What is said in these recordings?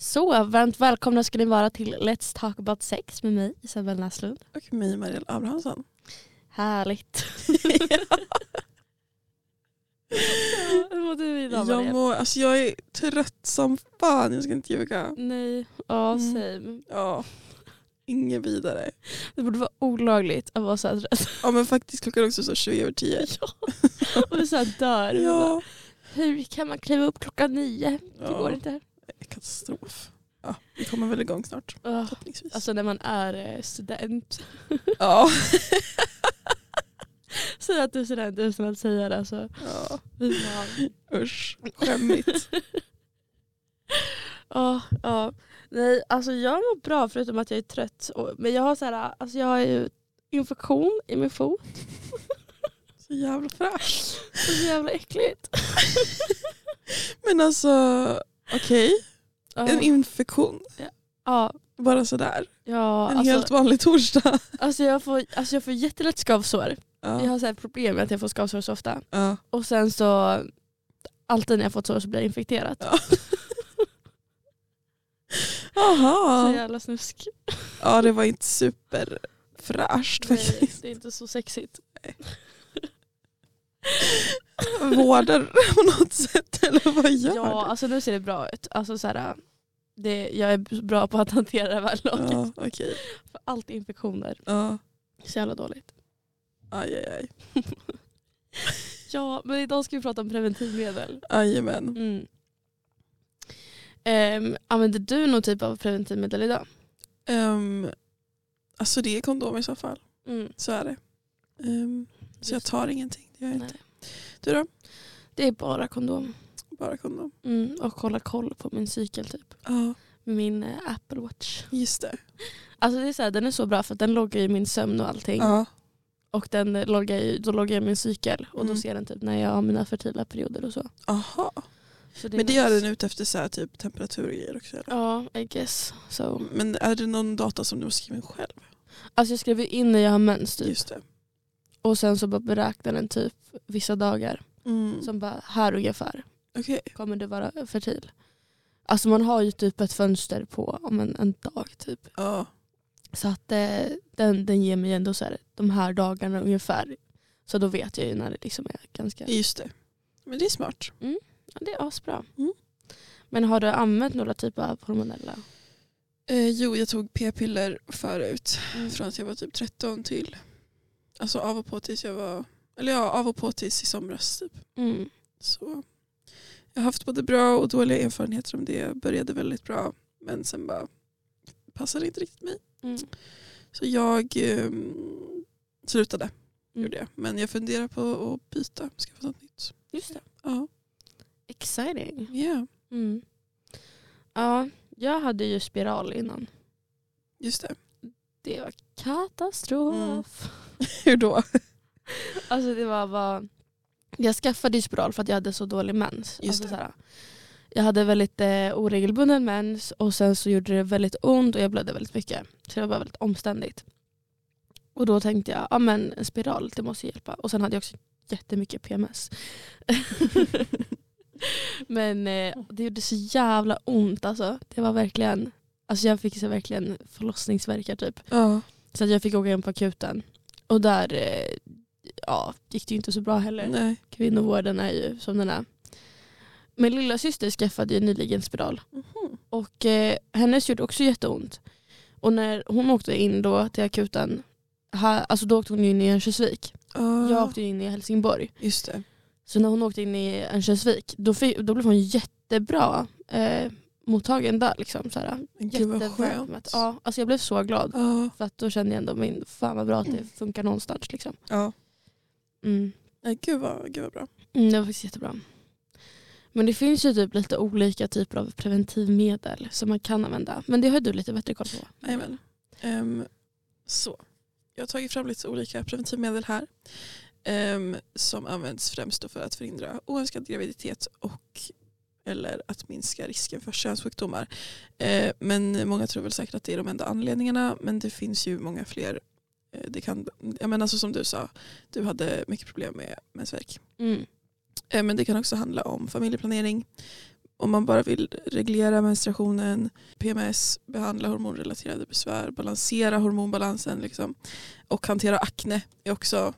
Så, varmt välkomna ska ni vara till Let's Talk About Sex med mig, Isabel Näslund. Och mig Marielle Abrahamsson. Härligt. Hur mår du idag Jag, mår, alltså jag är trött som fan, jag ska inte ljuga. Nej, ja Mm. same. Ja, inget vidare. Det borde vara olagligt att vara så här trött. Ja men faktiskt klockan är också så 20 över 10. Ja. Och du så här dör. Ja. Hur kan man kliva upp klockan nio? Det Ja. går inte. Katastrof. Ja, vi kommer väl igång snart. Förhoppningsvis. Alltså när man är eh, student. ja. Säg att du är student utan att säga det. Alltså. ja. Usch, skämmigt. Ja, ja. Nej, alltså jag mår bra förutom att jag är trött. Men jag har så här, alltså jag har ju infektion i min fot. Så jävla fräsch. Det är så jävla äckligt. Men alltså, okej. Ja, En infektion. ja, Bara sådär. ja En alltså, helt vanlig torsdag. alltså jag får, alltså jag får jättelätt skavsår. Jag Ja. har så här problem med att jag får skavsår så ofta. Ja. Och sen så, alltid när jag fått sår så blir jag infekterat. Ja. Så jävla snusk. Ja det var inte superfräscht Nej, faktiskt. det är inte så sexigt. Vårdar på något sätt eller vad gör Ja, du? alltså nu ser det bra ut. Alltså, så här, det, jag är bra på att hantera det här laget. Ja, okej. För allt är infektioner. Ja. Så jävla dåligt. Aj, aj, aj. Ja, men idag ska vi prata om preventivmedel. Jajamän. Mm. Um, använder du någon typ av preventivmedel idag? Um, alltså det är kondom i så fall. Mm. Så är det. Ehm, så jag tar ingenting. Det gör jag Nej. inte. Du då? Det är bara kondom. Bara kondom. Mm. Och hålla koll på min cykel typ. Ja, min eh, Apple Watch. just det. Alltså det är så här, den är så bra för att den loggar ju min sömn och allting. Ja. Och den eh, loggar ju, då loggar jag min cykel. Och då Mm. ser den typ när jag har mina fertila perioder och så. Aha. så Men det gör den ut efter så här, typ temperatur och grejer också? Eller? Ja, I guess. So. Men är det någon data som du har skrivit själv? Alltså jag skriver in när jag har mens typ. Just det. Och sen så bara beräknar den typ vissa dagar. Mm. Som bara, här ungefär Okej. kommer du vara fertil. Alltså man har ju typ ett fönster på om en, en dag typ. Ja. Så att eh, den, den ger mig ändå så här, de här dagarna ungefär. Så då vet jag ju när det liksom är ganska... Just det. Men det är smart. Ja, det är asbra. Mm. Men har du använt några typer av hormonella? Eh, jo, jag tog p-piller förut. Mm. Från att jag var typ 13 till. Alltså av och på tills jag var. Eller ja, av och på tills i somras typ. Mm. Så jag har haft både bra och dåliga erfarenheter om det. Jag började väldigt bra. Men sen bara passade inte riktigt mig. Mm. Så jag eh, slutade. Mm. Gjorde jag. Men jag funderar på att byta. Skaffa något nytt. Just det. Ja. Exciting. Yeah. Mm. Ja, jag hade ju spiral innan. Just det. Det var katastrof. Hur då? Alltså det var bara... Jag skaffade spiral för att jag hade så dålig mens. Just alltså, såhär, jag hade väldigt eh, oregelbunden mens och sen så gjorde det väldigt ont och jag blödde väldigt mycket. Så det var bara väldigt omständigt. Och då tänkte jag, ja men en spiral det måste hjälpa. Och sen hade jag också jättemycket PMS. men eh, det gjorde så jävla ont alltså. Det var verkligen, alltså jag fick så verkligen förlossningsvärkar typ. Ja. Så att jag fick åka in på akuten. Och där eh, ja, gick det ju inte så bra heller. Nej. Kvinnovården är ju som den är. Min lilla syster skaffade ju nyligen spiral. Mhm. Och eh, hennes gjorde också jätteont. Och när hon åkte in då till akuten, här, alltså då åkte hon in i Örnsköldsvik. Ja. Jag åkte in i Helsingborg. Just det. Så när hon åkte in i Örnsköldsvik, då, då blev hon jättebra eh, mottagen där. Liksom, så här. Gud vad skönt. Ja, alltså jag blev så glad. Ja. För att då kände jag ändå, min, fan vad bra att det funkar någonstans. Liksom. ja. Mm. Nej, gud, vad, gud vad bra. Mm, det var faktiskt jättebra. Men det finns ju typ lite olika typer av preventivmedel som man kan använda. Men det har du lite bättre koll på. Jajamän. Ehm, så. Jag har tagit fram lite olika preventivmedel här. ehm, som används främst för att förhindra oönskad graviditet och eller att minska risken för könssjukdomar. Eh, men många tror väl säkert att det är de enda anledningarna men det finns ju många fler. Eh, det kan, jag menar, alltså som du sa, du hade mycket problem med mensvärk. Mm. Eh, Men det kan också handla om familjeplanering, om man bara vill reglera menstruationen, PMS, behandla hormonrelaterade besvär, balansera hormonbalansen liksom, och hantera akne är också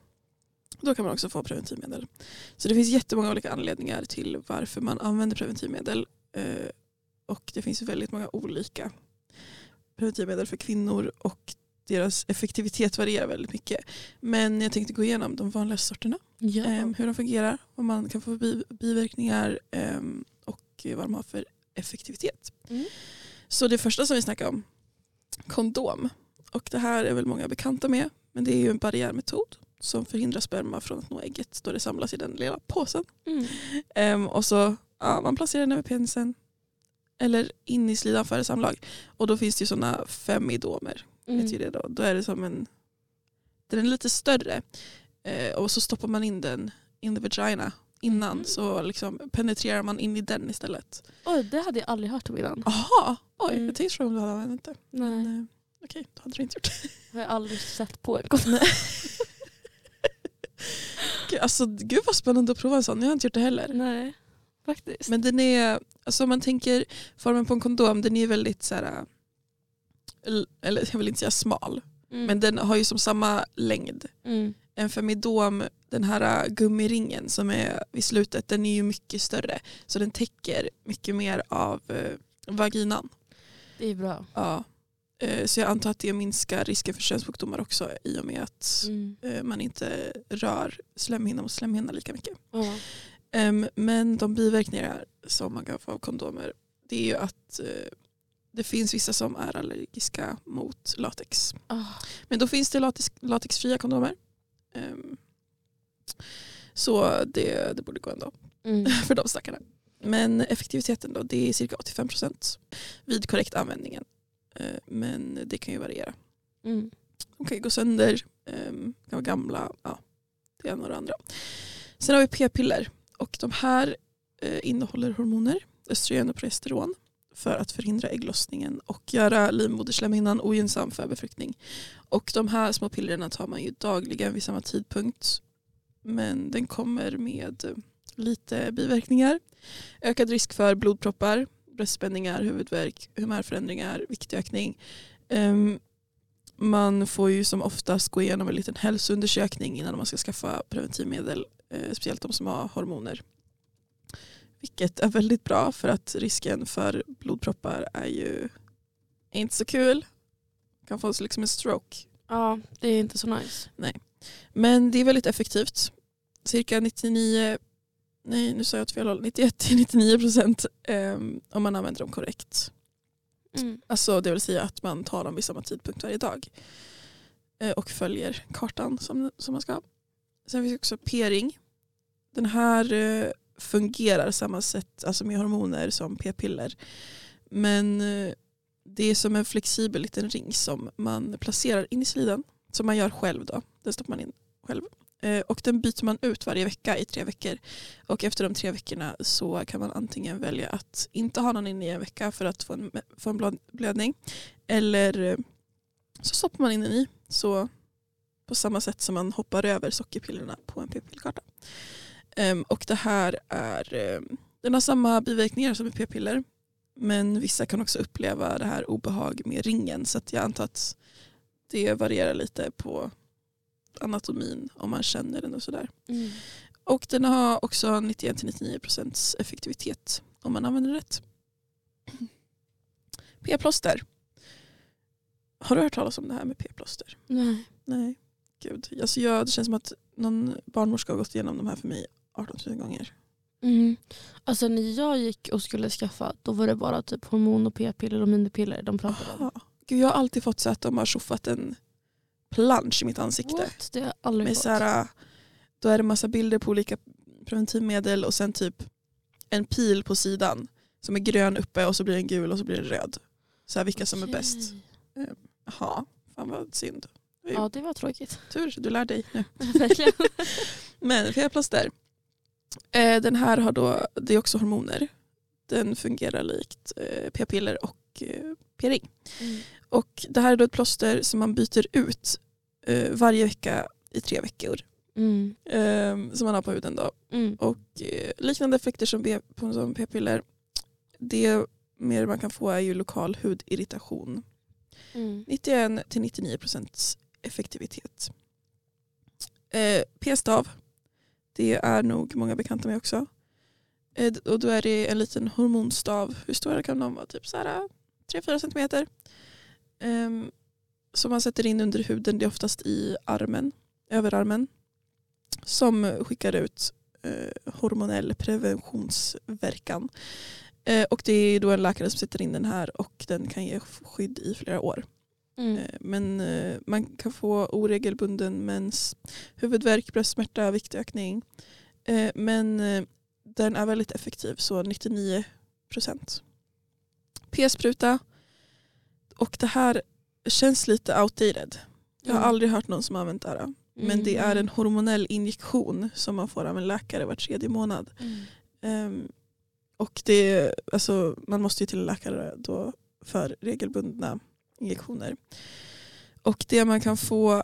då kan man också få preventivmedel. Så det finns jättemånga olika anledningar till varför man använder preventivmedel. Eh, och det finns väldigt många olika preventivmedel för kvinnor och deras effektivitet varierar väldigt mycket. Men jag tänkte gå igenom de vanliga sorterna. Ja. eh, hur de fungerar, vad man kan få bi- biverkningar eh, och vad de har för effektivitet. Mm. Så det första som vi snackar om, kondom. Och det här är väl många bekanta med. Men det är ju en barriärmetod som förhindrar sperma från att nå ägget då det samlas i den lilla påsen. Mm. Ehm, och så ja, man placerar den över penisen eller in i slidan före samlag. Och då finns det ju sådana femidomer. Mm. Heter det då. då är det som en, den är lite större. Eh, och så stoppar man in den in the vagina innan Mm. så liksom penetrerar man in i den istället. Oj, det hade jag aldrig hört om innan. Jaha, oj Mm. jag tänkte fråga om du hade använt det. Nej, Men, eh, Okej, då hade du inte gjort det. har jag aldrig sett på en. Gud, Alltså, gud vad spännande att prova en sån, jag har inte gjort det heller. Nej, faktiskt. Men den är, alltså om man tänker formen på en kondom, den är väldigt så här, l- eller jag vill inte säga smal, Mm. men den har ju som samma längd. Mm. En femidom, den här gummiringen som är vid slutet, den är ju mycket större. Så den täcker mycket mer av eh, vaginan. Det är bra. Ja. Eh, så jag antar att det minskar risken för könssjukdomar också i och med att Mm. eh, man inte rör slemhinna mot slemhinna lika mycket. Em, men de biverkningar som man kan få av kondomer det är ju att eh, det finns vissa som är allergiska mot latex. Ah. Men då finns det latex, latexfria kondomer. Så det, det borde gå ändå Mm. för de stackarna. Men effektiviteten då, det är cirka 85% vid korrekt användningen. Eh, Men det kan ju variera. Mm. De kan ju gå sönder, em, kan vara gamla, ja, det ena och det andra. Sen har vi p-piller och de här eh, innehåller hormoner, östrogen och progesteron för att förhindra ägglossningen och göra livmoderslemhinnan ogynnsam för befruktning. Och de här små pillerna tar man ju dagligen vid samma tidpunkt. Men den kommer med lite biverkningar. Ökad risk för blodproppar, bröstspänningar, huvudvärk, humörförändringar, viktökning. Ehm, man får ju som oftast gå igenom en liten hälsoundersökning innan man ska skaffa preventivmedel. Eh, speciellt de som har hormoner. Vilket är väldigt bra för att risken för blodproppar är ju inte så kul. kan få liksom en stroke. Ja, det är inte så nice. Men det är väldigt effektivt. Cirka 99, nej nu sa jag åt fel håll, 91-99 procent um, om man använder dem korrekt. Mm. Alltså det vill säga att man tar dem vid samma tidpunkt varje dag. Eh, och följer kartan som, som man ska. Sen finns också p-ring. Den här eh, fungerar samma sätt alltså med hormoner som p-piller. Men eh, det är som en flexibel liten ring som man placerar in i slidan. Som man gör själv då. Den stoppar man in själv. Eh, och den byter man ut varje vecka i tre veckor. Och efter de tre veckorna så kan man antingen välja att inte ha någon inne i en vecka för att få en, få en blödning. Eller eh, så stoppar man in den i. Så på samma sätt som man hoppar över sockerpillerna på en p-pillkarta. Ehm, och det här är, ehm, den har samma biverkningar som p-piller. Men vissa kan också uppleva det här obehag med ringen. Så att jag antar att det varierar lite på anatomin om man känner den och sådär. Mm. Och den har också 91-99% effektivitet om man använder rätt. P-plåster. Har du hört talas om det här med p-plåster? Nej. Nej. Gud. Alltså jag, det känns som att någon barnmorska har gått igenom de här för mig 18 000 gånger. Mm. Alltså när jag gick och skulle skaffa då var det bara typ hormon och p-piller och minipiller de pratade om. Gud, jag har alltid fått så att de har tjoffat en plansch i mitt ansikte. What? Det har jag aldrig Med fått. så här, då är det massa bilder på olika preventivmedel och sen typ en pil på sidan som är grön uppe och så blir den gul och så blir den röd. Så här, vilka som är bäst. Jaha, fan vad synd. Ja det var tråkigt. Tur, du lär dig nu. Verkligen. Men p-plåster. Eh, den här har då, det är också hormoner. Den fungerar likt eh, p-piller och eh, p-ring. Mm. Och det här är då ett plåster som man byter ut eh, varje vecka i tre veckor. Mm. Eh, som man har på huden då. Mm. Och eh, liknande effekter som, B- som p-piller. det mer man kan få är ju lokal hudirritation. Mm. 91-99% effektivitet. Eh, P-stav, det är nog många bekanta med också. Eh, och då är det en liten hormonstav, hur stora kan de vara? Typ så här 3-4 centimeter. Eh, som man sätter in under huden, det är oftast i armen, överarmen. Som skickar ut eh, hormonell preventionsverkan. Eh, och det är då en läkare som sätter in den här och den kan ge skydd i flera år. Mm. Eh, Men eh, man kan få oregelbunden mens, huvudvärk, bröstsmärta, viktökning. Eh, Men eh, den är väldigt effektiv, så 99 procent. P-spruta. Och det här känns lite outdated. Jag har Mm. aldrig hört någon som har använt det här. Men det är en hormonell injektion som man får av en läkare var tredje månad. Mm. Ehm, och det, alltså, man måste ju till en läkare då för regelbundna injektioner. Och det man kan få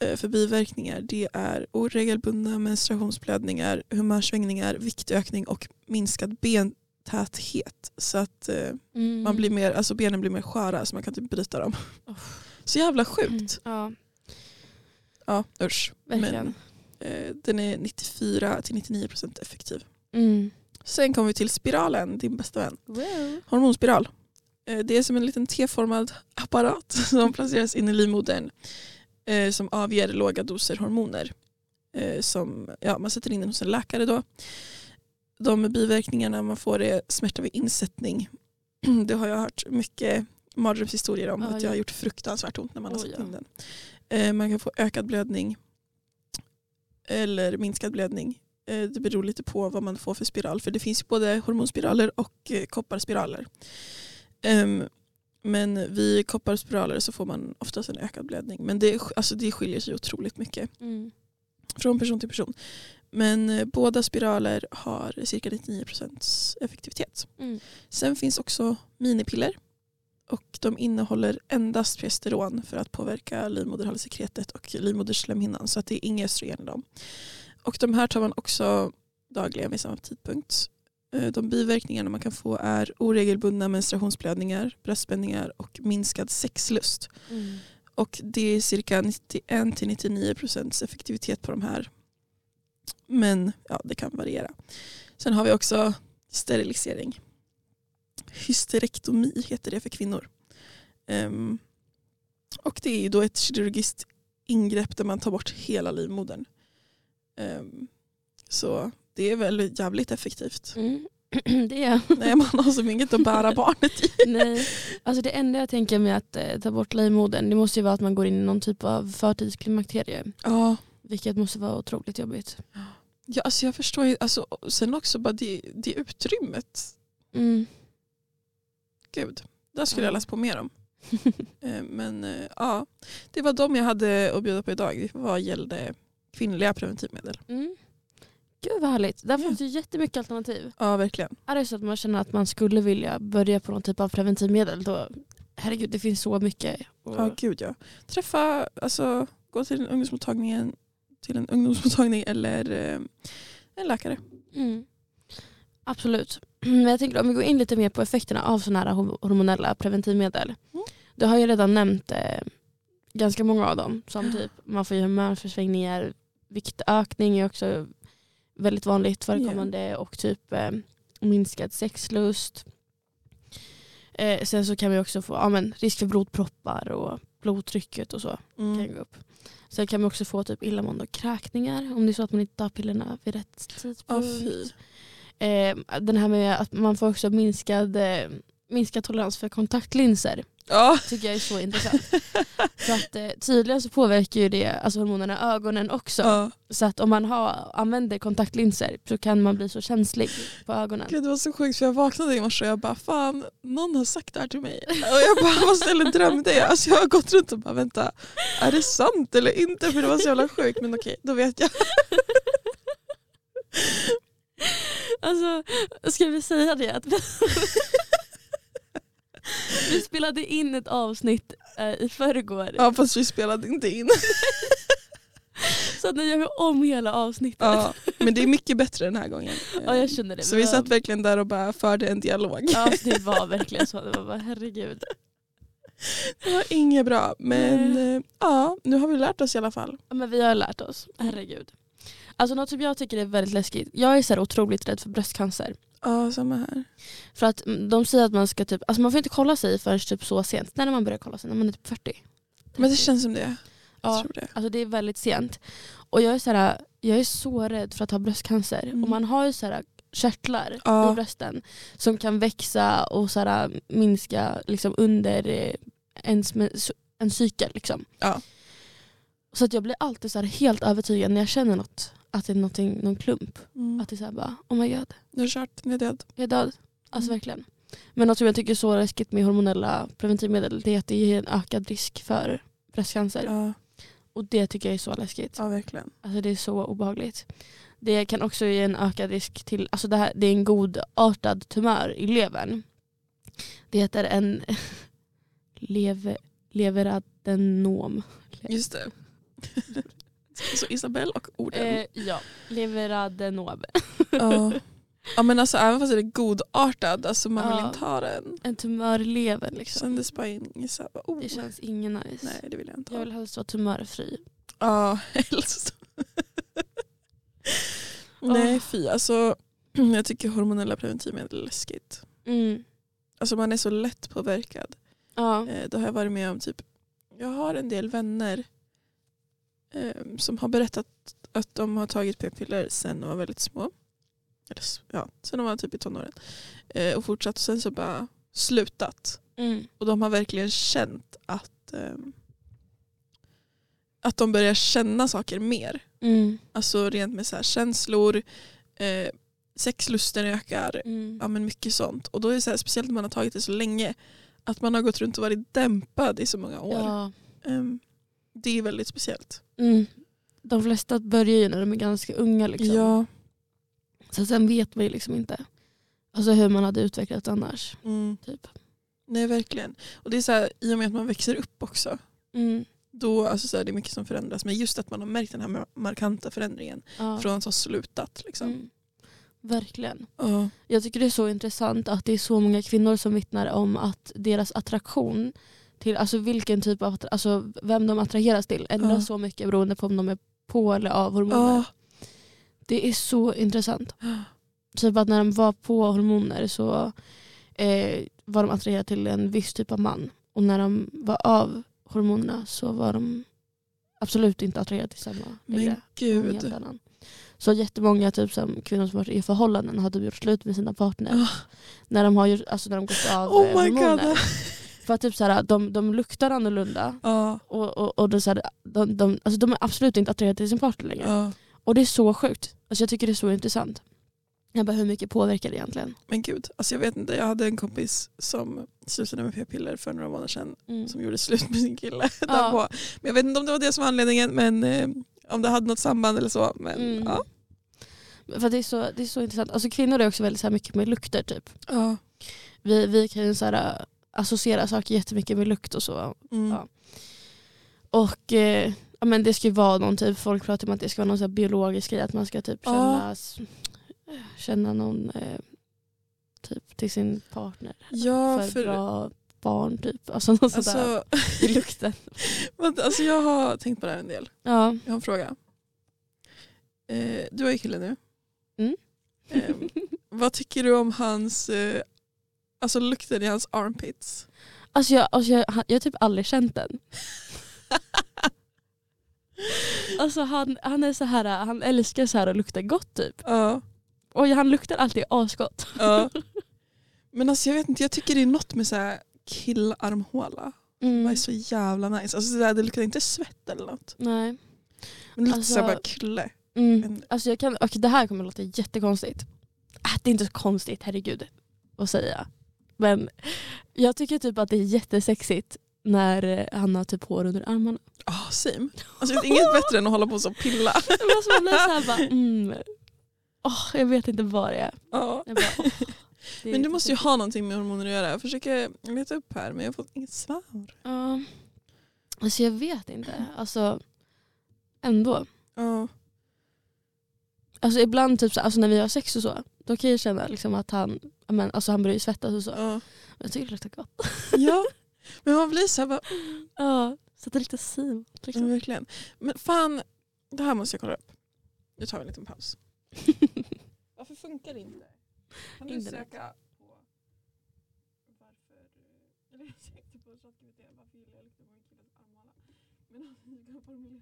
eh, för biverkningar det är oregelbundna menstruationsblödningar, humörsvängningar, viktökning och minskad bentäthet. Så att eh, Mm. man blir mer, alltså benen blir mer sköra så man kan typ bryta dem. Oh. Så jävla sjukt. Ja, Ja, usch. verkligen. Men eh, den är 94-99% effektiv. Mm. Sen kommer vi till spiralen, din bästa vän. Wow. Hormonspiral. Eh, Det är som en liten T-formad apparat som placeras in i livmodern eh, som avger låga doser hormoner. Eh, Som, ja, man sätter in den hos en läkare då. De biverkningarna man får är smärta vid insättning. Det har jag hört mycket mardrömshistorier om. Ja, att jag har gjort fruktansvärt ont när man har satt in den. Eh, Man kan få ökad blödning eller minskad blödning. Eh, Det beror lite på vad man får för spiral. För det finns både hormonspiraler och eh, kopparspiraler. Ehm, Men vid kopparspiraler så får man oftast en ökad blödning. Men det, alltså det skiljer sig otroligt mycket Mm. från person till person. Men eh, båda spiraler har cirka 99% effektivitet. Mm. Sen finns också minipiller. Och de innehåller endast progesteron för att påverka livmoderhalssekretet och livmoderslemhinnan. Så att det är inga östrogen i dem. Och de här tar man också dagligen vid samma tidpunkt. Eh, De biverkningarna man kan få är oregelbundna menstruationsblödningar, bröstspänningar och minskad sexlust. Mm. Och det är cirka 91-99% effektivitet på de här. Men ja, det kan variera. Sen har vi också sterilisering. Hysterektomi heter det för kvinnor. Ehm, och det är ju då ett kirurgiskt ingrepp där man tar bort hela livmodern. Ehm, så det är väl jävligt effektivt. Mm. det är Nej, man har som inget att bära barnet i. Nej, alltså det enda jag tänker med att eh, ta bort livmodern det måste ju vara att man går in i någon typ av förtidsklimakterie. Ja, Vilket måste vara otroligt jobbigt. ja alltså jag förstår ju. Alltså, sen också bara det, det utrymmet. Mm. Gud, där skulle Ja. jag läsa på mer om. Eh, Men eh, ja, det var de jag hade att bjuda på idag vad gällde kvinnliga preventivmedel. Mm. Gud vad härligt. Där Ja. finns ju jättemycket alternativ. Ja, verkligen. Är det så att man känner att man skulle vilja börja på någon typ av preventivmedel då herregud det finns så mycket. Och, Ja, gud ja. Träffa, alltså gå till en ungdomsmottagning, till en ungdomsmottagning eller eh, en läkare. mm. Absolut. Men jag tänker om vi går in lite mer på effekterna av sådana här hor- hormonella preventivmedel. Mm. Du har ju redan nämnt eh, ganska många av dem. Som typ man får ju humörförsvängningar, viktökning är också väldigt vanligt förekommande och typ eh, minskad sexlust. Eh, sen så kan vi också få ja, men, risk för blodproppar och blodtrycket och så kan Mm. gå upp. Sen kan man också få typ illamående och kräkningar om det är så att man inte tar pillerna vid rätt tidpunkt. Eh, den här med att man får också minskad, eh, minskad tolerans för kontaktlinser Ja. tycker jag är så intressant. För att eh, tydligen så påverkar ju det alltså hormonerna ögonen också. ja. Så att om man har, använder kontaktlinser så kan man bli så känslig på ögonen. Gud, det var så sjukt för jag vaknade i morse och jag bara fan någon har sagt det här till mig. Och jag bara vad snälla drömde jag? Alltså jag har gått runt och bara vänta är det sant eller inte? För det var så jävla sjukt men okej då vet jag. Alltså, ska vi säga det? Vi, spelade in ett avsnitt eh, i förrgår. Ja fast vi spelade inte in. Så att nu gör om hela avsnittet. Ja, Men det är mycket bättre den här gången. Ja jag känner det. Så vi satt verkligen där och bara förde en dialog. Ja det var verkligen så. Det var bara herregud. Det var inget bra. Men eh, ja, nu har vi lärt oss i alla fall. Ja, men vi har lärt oss. Herregud. Alltså något som jag tycker är väldigt läskigt. Jag är så här otroligt rädd för bröstcancer. Ja, samma här. För att mm, de säger att man ska typ, alltså man får inte kolla sig förrän typ så sent. När man börjar kolla sig? När man är typ 40. Men det känns som det. Jag Ja. tror det. Alltså det är väldigt sent. Och jag är så, här, jag är så rädd för att ha bröstcancer. Mm. Och man har ju så här körtlar Ja. i brösten som kan växa och så här, minska liksom under eh, ens, en cykel. Liksom. Ja. Så att jag blir alltid så här helt övertygad när jag känner något, att det är någonting, någon klump. Mm. Att det är så här bara, oh my god, Nu är det kört, nu är jag död. jag är död. Alltså Mm. verkligen. Men något som jag tycker är så läskigt med hormonella preventivmedel det är att det ger en ökad risk för bröstcancer. Ja, Och det tycker jag är så läskigt. ja verkligen. Alltså det är så obehagligt. Det kan också ge en ökad risk till, alltså det, här, det är en godartad tumör i levern. Det heter en lev, leveradenom. Just det. Så Isabelle och orden. Eh, ja, leveradenom. ja. ja men alltså även fast det är godartad, alltså man vill Ja. inte ha den. En tumör i levern liksom. Kändes bara in, så här, oh. Det känns ingen nice. Nej det vill jag inte Jag ha. vill helst vara tumörfri. Ja, helst. Nej Åh. fy alltså. Jag tycker hormonella preventivmedel är läskigt. Mm. Alltså man är så lätt påverkad. Ja. Eh, det har jag varit med om. typ Jag har en del vänner eh, som har berättat att de har tagit p-piller sen de var väldigt små. Eller, ja, sen de var typ i tonåren. Eh, och fortsatt och sen så bara slutat. Mm. Och de har verkligen känt att, eh, att de börjar känna saker mer. Mm. Alltså rent med så känslor, eh, sexlusten ökar, Mm. ja, men mycket sånt. Och då är det så här, speciellt när man har tagit det så länge, att man har gått runt och varit dämpad i så många år. Ja. Ehm, det är väldigt speciellt. Mm. De flesta börjar ju när de är ganska unga. Liksom. Ja. Så sen vet man ju liksom inte alltså hur man hade utvecklats annars. Mm. Typ. Nej verkligen. Och det är så här, i och med att man växer upp också, Mm. då alltså så här, det är mycket som förändras. Men just att man har märkt den här mar- markanta förändringen Ja. från att ha slutat. Liksom. Mm. Verkligen. Ja. Jag tycker det är så intressant att det är så många kvinnor som vittnar om att deras attraktion till alltså vilken typ av, alltså vem de attraheras till ändras Ja. så mycket beroende på om de är på eller av hormoner. Ja. Det är så intressant. Typ att när de var på hormoner så eh, var de attraherade till en viss typ av man. Och när de var av hormonerna så var de absolut inte attraherade till samma Men längre. Gud. Så jättemånga typ, som kvinnor som varit i förhållanden hade gjort slut med sina partner. Ah. När de har gjort, alltså när de gått av Oh hormoner. För att typ såhär, de, de luktar annorlunda. Ja. Och, och, och är såhär, de, de, alltså de är absolut inte attraherade till sin partner längre. Ja. Och det är så sjukt. Alltså jag tycker det är så intressant. Jag bara, hur mycket påverkar det egentligen? Men gud, alltså jag vet inte. Jag hade en kompis som slutade med p-piller för några månader sedan Mm. som gjorde slut med sin kille. Ja. Men jag vet inte om det var det som var anledningen men eh, om det hade något samband eller så. Men, Mm. ja. För det är, så, det är så intressant. Alltså kvinnor är också väldigt så mycket med lukter typ. Ja. Vi, vi kan ju så här, associera saker jättemycket med lukt och så. Mm. Ja. Och eh, ja, men det ska ju vara någon typ, folk pratar om att det ska vara någon så biologisk grej, att man ska typ Ja. känna, s- känna någon eh, typ till sin partner. Ja, för, för, bra barn typ. Alltså något sådär alltså, i lukten. alltså jag har tänkt på det här en del. Ja. Jag har en fråga. Eh, du har ju kille nu. Mm. Eh, vad tycker du om hans, eh, alltså lukten i hans armpits? Alltså jag, alltså jag, jag har typ aldrig känt den. Alltså han, han är så här, han älskar så här att lukta gott typ. Ja. Och han luktar alltid asgott. ja. Men alltså jag vet inte, jag tycker det är något med så här killarmhåla. Det Mm. är så jävla nice. Alltså så här, det luktar inte svett eller något. Nej. Men det luktar Alltså- så bara kille. Mm. Men- Alltså jag kan, okej, det här kommer låta jättekonstigt. Äh, det är inte så konstigt, herregud, att säga. Men jag tycker typ att det är jättesexigt när han har typ hår under armarna. Ah, same. Alltså, det är inget bättre än att hålla på och pilla. Alltså man blir bara, mm. Åh, jag vet inte vad det är. Ja. Jag bara, åh, det Men du måste ju ha någonting med hormoner att göra. Jag försöker leta upp här men jag har fått inget svar. Ja. Alltså jag vet inte. Alltså ändå. Ja. Alltså ibland typ så, alltså när vi har sex och så, då kan jag känna liksom att han, ja, men, alltså han börjar ju svettas och så. Ja. Jag tycker det luktar gott. ja. Men man blir så här bara, Ja, så det är lite sim. ja, Liksom. verkligen. Men fan, det här måste jag kolla upp. Nu tar vi en liten paus. Varför funkar det inte? Kan du Internet. söka på varför... Eller jag sökte på ChatGPT varför gillar jag på en killes armhåla? Men jag kan formulera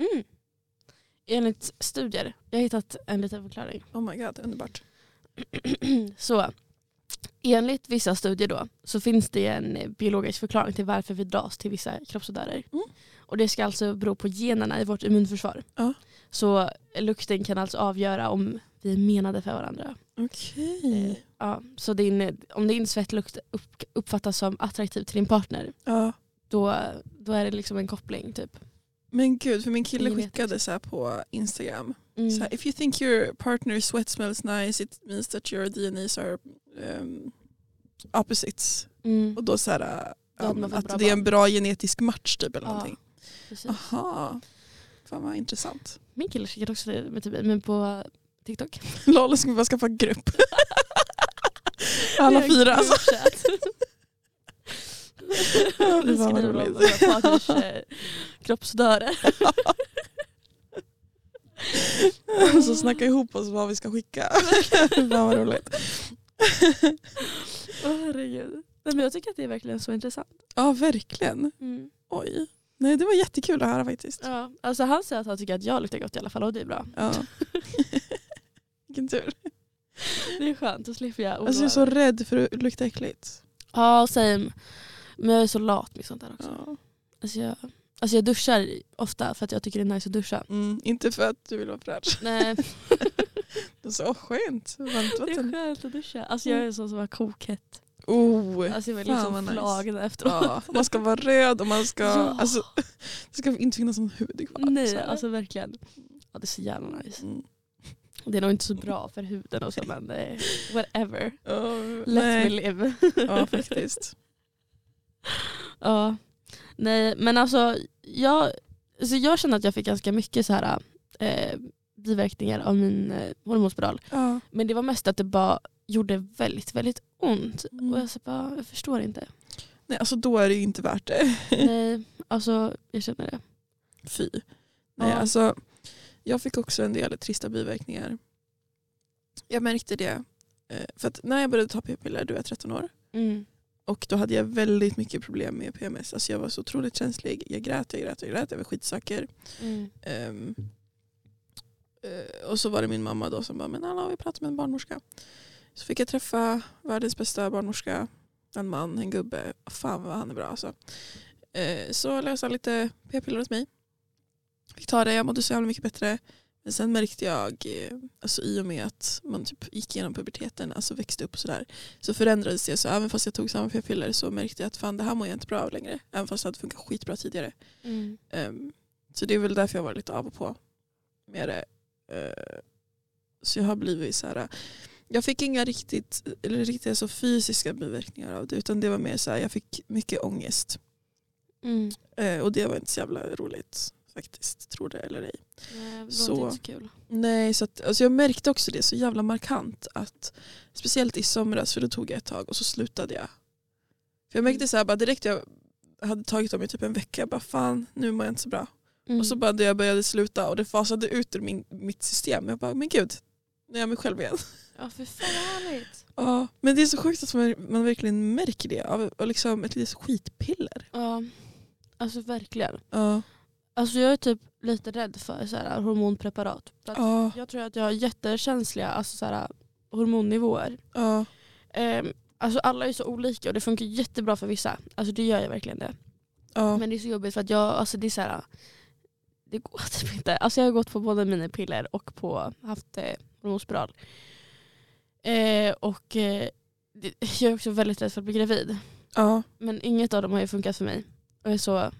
Mm. Enligt studier, jag har hittat en liten förklaring. Oh my god, underbart. så enligt vissa studier då så finns det en biologisk förklaring till varför vi dras till vissa kroppsodörer. Mm. Och det ska alltså bero på generna i vårt immunförsvar. Ja. Så lukten kan alltså avgöra om vi är menade för varandra. Okej. Eh, Ja, så din, om din svettlukt upp, uppfattas som attraktiv till din partner Ja. då, då är det liksom en koppling typ. Men gud, för min kille skickade så här på Instagram. Mm. Så här, If you think your partner's sweat smells nice it means that your DNAs are um, opposites. Mm. Och då så här, um, att det är en bra genetisk match typ eller Ja. någonting. Precis. Aha. Fan vad intressant. Min kille skickade också det med typ, men på TikTok. Lol, ska vi bara skaffa grupp? Alla fyra alltså. Vi skriver om våra partners eh, kroppsdöre. Så snacka ihop oss vad vi ska skicka. Fan vad roligt. Åh herregud. Nej, men jag tycker att det är verkligen så intressant. Ja verkligen. Mm. Oj. Nej det var jättekul att höra faktiskt. Ja, alltså han säger att han tycker att jag luktar gott i alla fall och det är bra. Ja. Vilken tur. Det är skönt, då slipper jag oroa Alltså jag är så rädd för att lukta äckligt. Ja, same. Men jag är så lat med sånt där också. Ja. Alltså jag, alltså jag duschar ofta för att jag tycker det är nice att duscha. Mm, inte för att du vill vara fräsch. Nej, Det är så skönt. Varmt det är vatten. skönt att duscha. Alltså jag är så som har kokhett. Oh, Alltså jag vill liksom vad nice. flagna efteråt. Ja, man ska vara röd och man ska... Ja. Alltså, det ska inte finnas någon hud kvar. Nej, här. alltså verkligen. Ja, det är så jävla nice. Mm. Det är nog inte så bra för huden och så men whatever. Ja, Let nej. me live. Ja faktiskt. ja. Nej men alltså jag, alltså jag känner att jag fick ganska mycket så här eh, biverkningar av min eh, hormonspiral. Ja. Men det var mest att det bara gjorde väldigt väldigt ont. Mm. Och jag, så bara, jag förstår inte. Nej, alltså då är det ju inte värt det. Nej, alltså jag känner det. Fy. Nej, Ja. alltså, jag fick också en del trista biverkningar. Jag märkte det. eh, För att när jag började ta p-piller, du är 13 år. Mm. Och då hade jag väldigt mycket problem med PMS. Alltså jag var så otroligt känslig. Jag grät, jag grät, jag grät över skitsaker. Mm. Eh, och så var det min mamma då som bara, men alla vi pratar med en barnmorska. Så fick jag träffa världens bästa barnmorska. En man, en gubbe. Fan vad han är bra alltså. Eh, så löste han lite p-piller hos mig. Fick ta det, jag mådde så jävla mycket bättre. Men sen märkte jag, eh, alltså i och med att man typ gick igenom puberteten, alltså växte upp och sådär, så förändrades det. Så även fast jag tog samma p-piller så märkte jag att fan det här mår jag inte bra av längre. Även fast det hade funkat skitbra tidigare. Mm. Ehm, så det är väl därför jag var lite av och på med det. Eh, så jag har blivit så här. Jag fick inga riktigt, eller riktigt så fysiska biverkningar av det utan det var mer så här, jag fick mycket ångest. Mm. Eh, och det var inte så jävla roligt faktiskt, tror det eller ej. Nej, det Så. var inte så kul. Nej, så att, alltså jag märkte också det så jävla markant att speciellt i somras, för då tog jag ett tag och så slutade jag. För jag märkte så här, bara direkt jag hade tagit dem i typ en vecka, jag bara fan nu mår jag inte så bra. Mm. Och så bara när jag började sluta och det fasade ut ur min, mitt system. Jag bara, men gud, nu är jag mig själv igen. Ja för fan vad härligt. Ja, men det är så sjukt att man, man verkligen märker det av, av liksom ett litet skitpiller. Ja, alltså verkligen. Ja, Alltså jag är typ lite rädd för så här, hormonpreparat. För ja, Jag tror att jag har jättekänsliga alltså, så här, hormonnivåer. ja, Ehm, alltså alla är så olika och det funkar jättebra för vissa. Alltså det gör jag verkligen det. ja. Men det är så jobbigt för att jag, alltså det är så här, det går typ inte. Alltså jag har gått på både mina piller och på haft eh, hormonspiral. Eh, och eh, jag är också väldigt rädd för att bli gravid. Men inget av dem har ju funkat för mig. Och jag är så,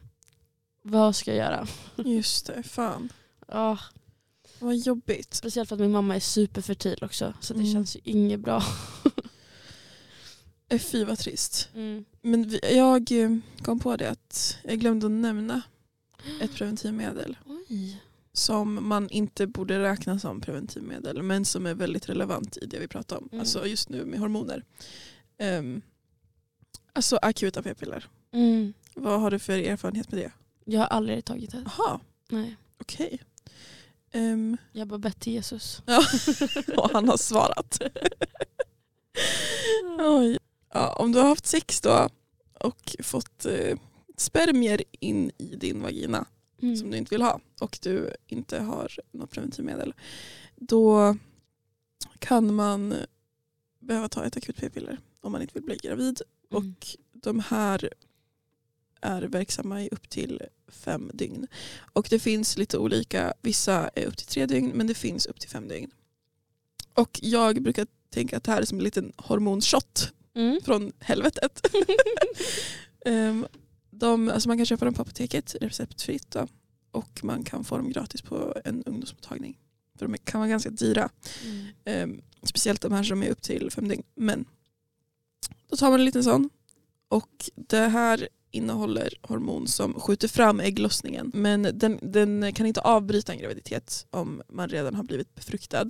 vad ska jag göra? Just det, fan. Ja, Vad jobbigt. speciellt för att min mamma är superfertil också. Så det Mm. känns ju inget bra. Eh, Fy vad trist. Mm. Men vi, jag eh, kom på det att jag glömde att nämna ett preventivmedel Oj. som man inte borde räkna som preventivmedel men som är väldigt relevant i det vi pratar om. Mm. Alltså just nu med hormoner. Um, alltså akuta p-piller. Mm. Vad har du för erfarenhet med det? Jag har aldrig tagit det. Jaha, Nej. okej. Ehm, Jag har bara bett till Jesus. och han har svarat. Oj. Ja, om du har haft sex då och fått eh, spermier in i din vagina Mm. som du inte vill ha och du inte har något preventivmedel då kan man behöva ta ett akut p-piller om man inte vill bli gravid. Mm. Och de här är verksamma i upp till fem dygn. Och det finns lite olika, vissa är upp till tre dygn men det finns upp till fem dygn. Och jag brukar tänka att det här är som en liten hormonshot Mm. från helvetet. Ehm, de, alltså man kan köpa dem på apoteket receptfritt då, och man kan få dem gratis på en ungdomsmottagning. För de kan vara ganska dyra. Mm. Ehm, speciellt de här som är upp till fem dygn. Men då tar man en liten sån och det här innehåller hormon som skjuter fram ägglossningen. Men den, den kan inte avbryta en graviditet om man redan har blivit befruktad.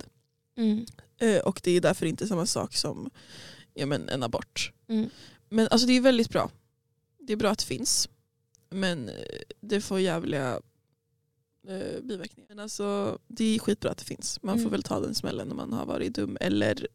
Mm. Eh, och det är därför inte samma sak som ja, men en abort. Mm. Men alltså det är väldigt bra. Det är bra att det finns. Men eh, det får jävliga eh, biverkningar. Men alltså, det är skitbra att det finns. Man får Mm. väl ta den smällen när man har varit dum. Eller,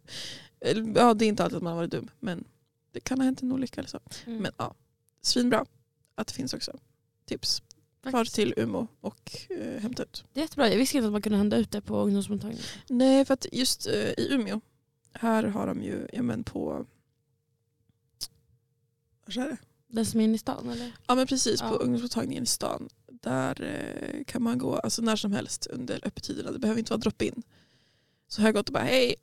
eller, ja det är inte alltid att man har varit dum. Men det kan ha hänt en olycka eller så. Mm. Men ja, svinbra att det finns också. Tips. Far till Umo och eh, hämta ut. Det är jättebra. Jag visste inte att man kunde hända ut det på ungdomsmottagningen. Nej, för att just eh, i Umeå, här har de ju, ja men på, vad är det? Den som är inne i stan eller? Ja men precis, Ja. på ungdomsmottagningen i stan. Där eh, kan man gå alltså, när som helst under öppettiderna. Det behöver inte vara drop-in. Så har jag gått och bara hej,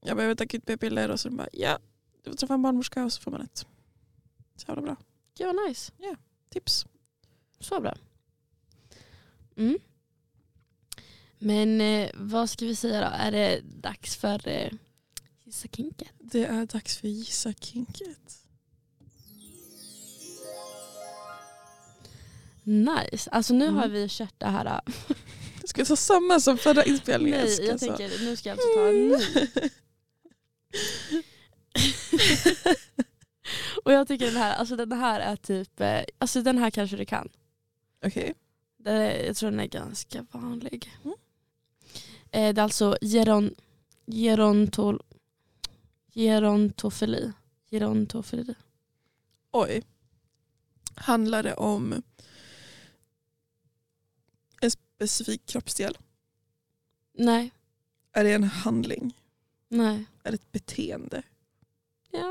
jag behöver ett akut p-piller och så de bara ja, du får träffa en barnmorska och så får man ett. Så jävla bra. Gud vad nice. Tips. Så bra. Mm. Men eh, vad ska vi säga då? Är det dags för eh, Gissa kinket? Det är dags för gissa kinket. Nice. Alltså nu Mm. har vi kört det här. Jag ska ta samma som förra inspelningen. Nej, jag så- tänker nu ska jag alltså ta en ny. Och jag tycker den här, alltså den här är typ, eh, alltså den här kanske du kan. Okej. Det är, jag tror den är ganska vanlig. Mm. Eh, det är alltså geron, gerontol, gerontofili. Gerontofili. Oj. Handlar det om en specifik kroppsdel? Nej, Är det en handling? nej. Är det ett beteende? Ja.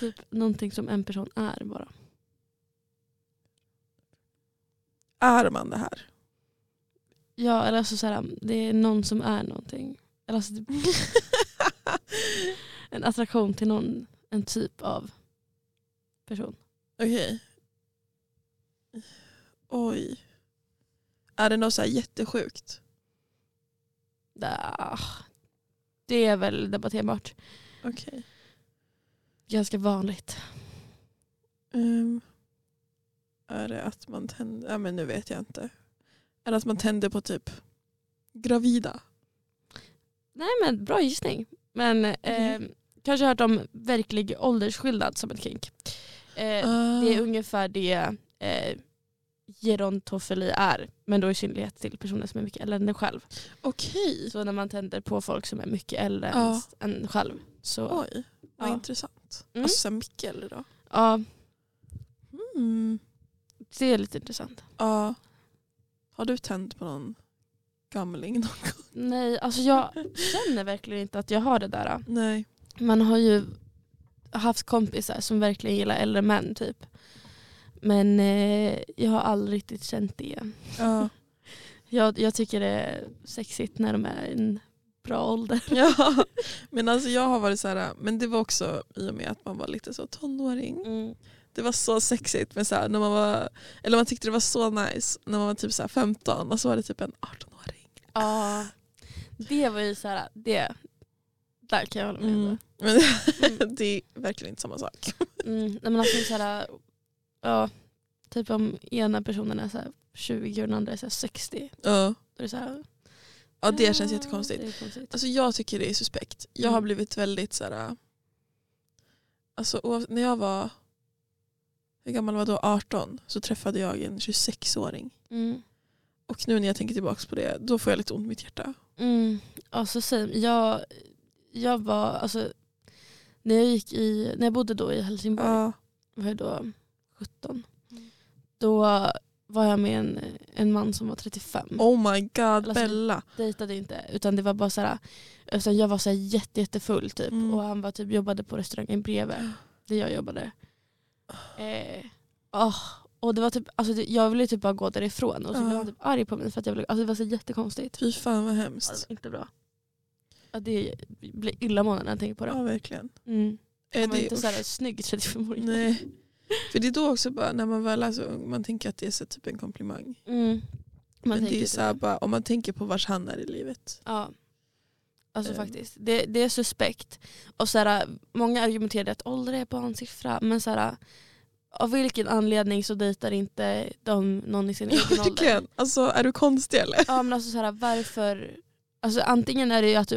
Typ någonting som en person är bara. Är man det här? Ja, eller alltså så här, det är någon som är någonting. Eller alltså typ en attraktion till någon, en typ av person. Okej. Oj. Är det något så här jättesjukt? Det är väl debatterbart. Okej. Ganska vanligt. Ehm, är det att man tänder, ja men nu vet jag inte. Är det att man tänder på typ gravida? Nej men bra gissning. Men eh, kanske hört om verklig åldersskillnad som ett kink. Eh, Det är ungefär det eh, gerontofili är. Men då i synnerhet till personer som är mycket äldre än en själv. Okej. Så när man tänder på folk som är mycket äldre Ja. än en själv. Så Oj, vad Ja. intressant. Mm. Alltså så eller då? ja, Mm. det är lite intressant. Ja. Har du tänt på någon gamling någon gång? Nej, alltså jag känner verkligen inte att jag har det där. Nej. Man har ju haft kompisar som verkligen gillar äldre män typ. Men eh, jag har aldrig riktigt känt det. Ja. Jag, jag tycker det är sexigt när de är en bra ålder. ja. Men alltså jag har varit så här, men det var också i och med att man var lite så tonåring. Mm. Det var så sexigt men så här, när man var, eller man tyckte det var så nice när man var typ så här 15 och så var det typ en 18-åring. Ja, det var ju så här, det, Där kan jag hålla med. Mm. Men Mm. det är verkligen inte samma sak. Mm. Nej, men alltså, så här, ja, typ om ena personen är så här 20 och den andra är så här 60. Ja. Då är det så ja det känns ja, jättekonstigt. Det konstigt. Alltså jag tycker det är suspekt. Jag har Mm. blivit väldigt så här. Alltså när jag var, hur gammal var då? 18 så träffade jag en 26-åring. Mm. Och nu när jag tänker tillbaka på det då får jag lite ont i mitt hjärta. Mm. Alltså, same. jag, jag var, alltså, när jag, gick i, när jag bodde då i Helsingborg, Ja. var jag då 17. Mm. Då var jag med en, en man som var 35. Oh my god Alltså, Bella. dejtade inte utan det var bara så här, alltså jag var så här jätte, jättefull typ Mm. och han var typ jobbade på restaurangen bredvid där jag jobbade. Eh, åh, och det var typ, alltså jag ville typ bara gå därifrån och så Ja. blev han typ arg på mig för att jag ville, alltså det var så jättekonstigt. Fy fan vad hemskt. var inte bra. Ja, det blir illamående när jag tänker på det. Ja verkligen. Mm. Han var det, inte så här usch. snygg 35-åring. Nej. För det är då också bara när man väl är så ung man tänker att det är så typ en komplimang. Mm. Men det är typ så här, bara, om man tänker på vars han är i livet. Ja. Alltså Ehm. faktiskt. Det, det är suspekt. Och så här, många argumenterar att ålder är barnsiffra. Men så här, av vilken anledning så dejtar inte de någon i sin egen ålder? Verkligen. Alltså är du konstig eller? Ja men alltså så här, varför? Alltså antingen är det ju att du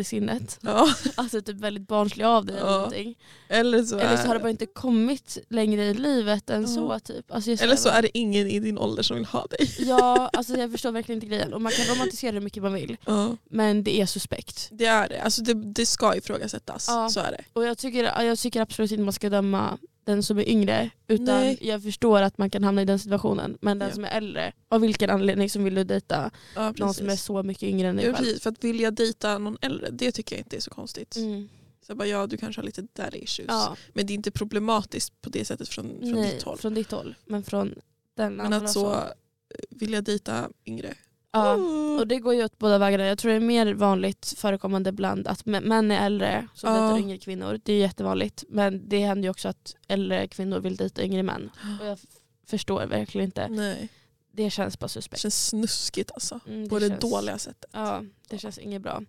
i sinnet. Ja. Alltså typ väldigt barnslig av dig eller Ja. någonting. Eller så, Eller så har det bara inte kommit längre i livet än Ja. så typ. Alltså eller så är det ingen i din ålder som vill ha dig. Ja, alltså jag förstår verkligen inte grejen. Och man kan romantisera hur mycket man vill. Ja. Men det är suspekt. Det är det. Alltså det, det ska ifrågasättas. Ja. Så är det. Och jag tycker, jag tycker absolut inte man ska döma den som är yngre. Utan Nej. jag förstår att man kan hamna i den situationen. Men den Ja. som är äldre, av vilken anledning som vill du dejta Ja, någon som är så mycket yngre än dig Ja, själv? precis. För att vilja dejta någon äldre, det tycker jag inte är så konstigt. Mm. Så jag bara, ja, du kanske har lite daddy issues. Ja, Men det är inte problematiskt på det sättet från, från nej, ditt håll. från ditt håll. Men från den Men att så eh, vilja dejta yngre. Ja. Och det går ju åt båda vägarna. Jag tror det är mer vanligt förekommande bland att mä- män är äldre som Ja. dejtar yngre kvinnor. Det är jättevanligt. Men det händer ju också att äldre kvinnor vill dejta yngre män. Och jag förstår verkligen inte. Nej, Det känns bara det suspekt. känns snuskigt alltså. Mm, På det känns- dåliga sättet. Ja, det känns inget bra.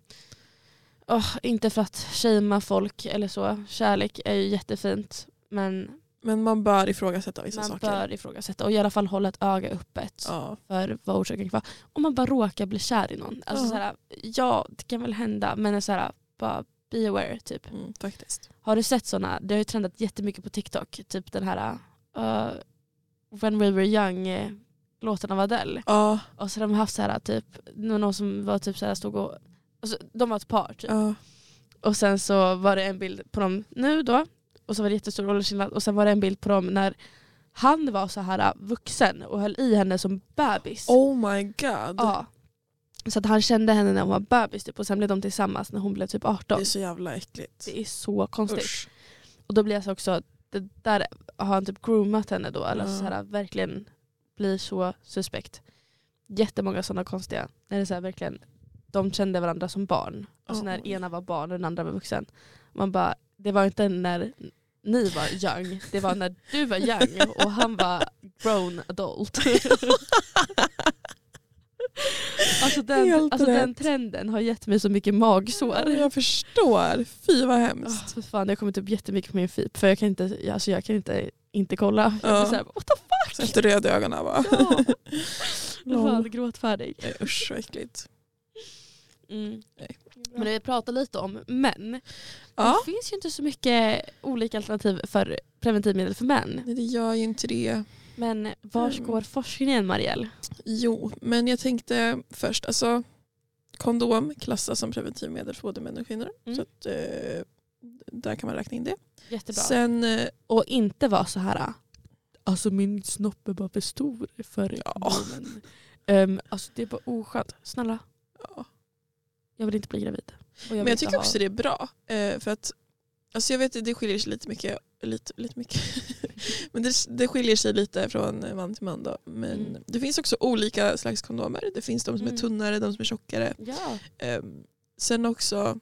Åh, inte för att shamea folk eller så. Kärlek är ju jättefint. Men Men man bör ifrågasätta vissa man saker. bör ifrågasätta och i alla fall hålla ett öga öppet Ja. för vad orsaken kan vara. Om man bara råkar bli kär i någon. Alltså, Ja. såhär, ja, det kan väl hända. Men såhär, bara be aware. Typ. Mm, faktiskt. Har du sett såna? Det har ju trendat jättemycket på TikTok. Typ den här uh, When We Were Young eh, låten av Adele. Ja, Och så har de haft så här typ, någon som var typ så här stod och, alltså, de var ett par typ. ja. Och sen så var det en bild på dem nu då. Och så var det jättestor åldersskillnad. Och sen var det en bild på dem när han var så här äh, vuxen och höll i henne som bebis. Oh my god. ja. Så att han kände henne när hon var bebis typ. och sen blev de tillsammans när hon blev typ 18. Det är så jävla äckligt. Det är så konstigt. Usch. Och då blir jag så också, det där har han typ groomat henne då. Eller Ja. så här, verkligen blir så suspekt. Jättemånga sådana konstiga. När det är så här, verkligen, de kände varandra som barn. Och så när ena var barn och den andra var vuxen. Man bara, det var inte när ni var young, det var när du var young och han var grown adult. alltså den, Helt alltså den trenden har gett mig så mycket magsår. Jag förstår. Fy vad Oh, hemskt. för fan, har kommit upp jättemycket på min feed för jag kan inte, alltså jag kan inte, inte kolla. Jag blir Ja. så här, what the fuck? Så efter röda ögonen bara. Ja. Jag fan gråtfärdig. Usch vad äckligt. Mm. Nej. Men vi pratar lite om män. Ja. Det finns ju inte så mycket olika alternativ för preventivmedel för män. Nej, det gör ju inte det. Men var Mm. går forskningen Marielle? Jo, men jag tänkte först, alltså kondom klassas som preventivmedel för både män och kvinnor. Mm. Så att, eh, där kan man räkna in det. Jättebra. Sen, eh, Och inte vara så här. Alltså min snopp är bara för stor för Ja. kondomen. Um, alltså det är bara oskönt. Snälla, ja. Jag vill inte bli gravid. Vill Men jag tycker ha- också det är bra. Eh, för att, alltså jag vet att det skiljer sig lite mycket. Lite, lite mycket. Men det, det skiljer sig lite från man till man. Då. Men Mm. det finns också olika slags kondomer. Det finns de som Mm. är tunnare, de som är tjockare. Ja, Ehm, sen också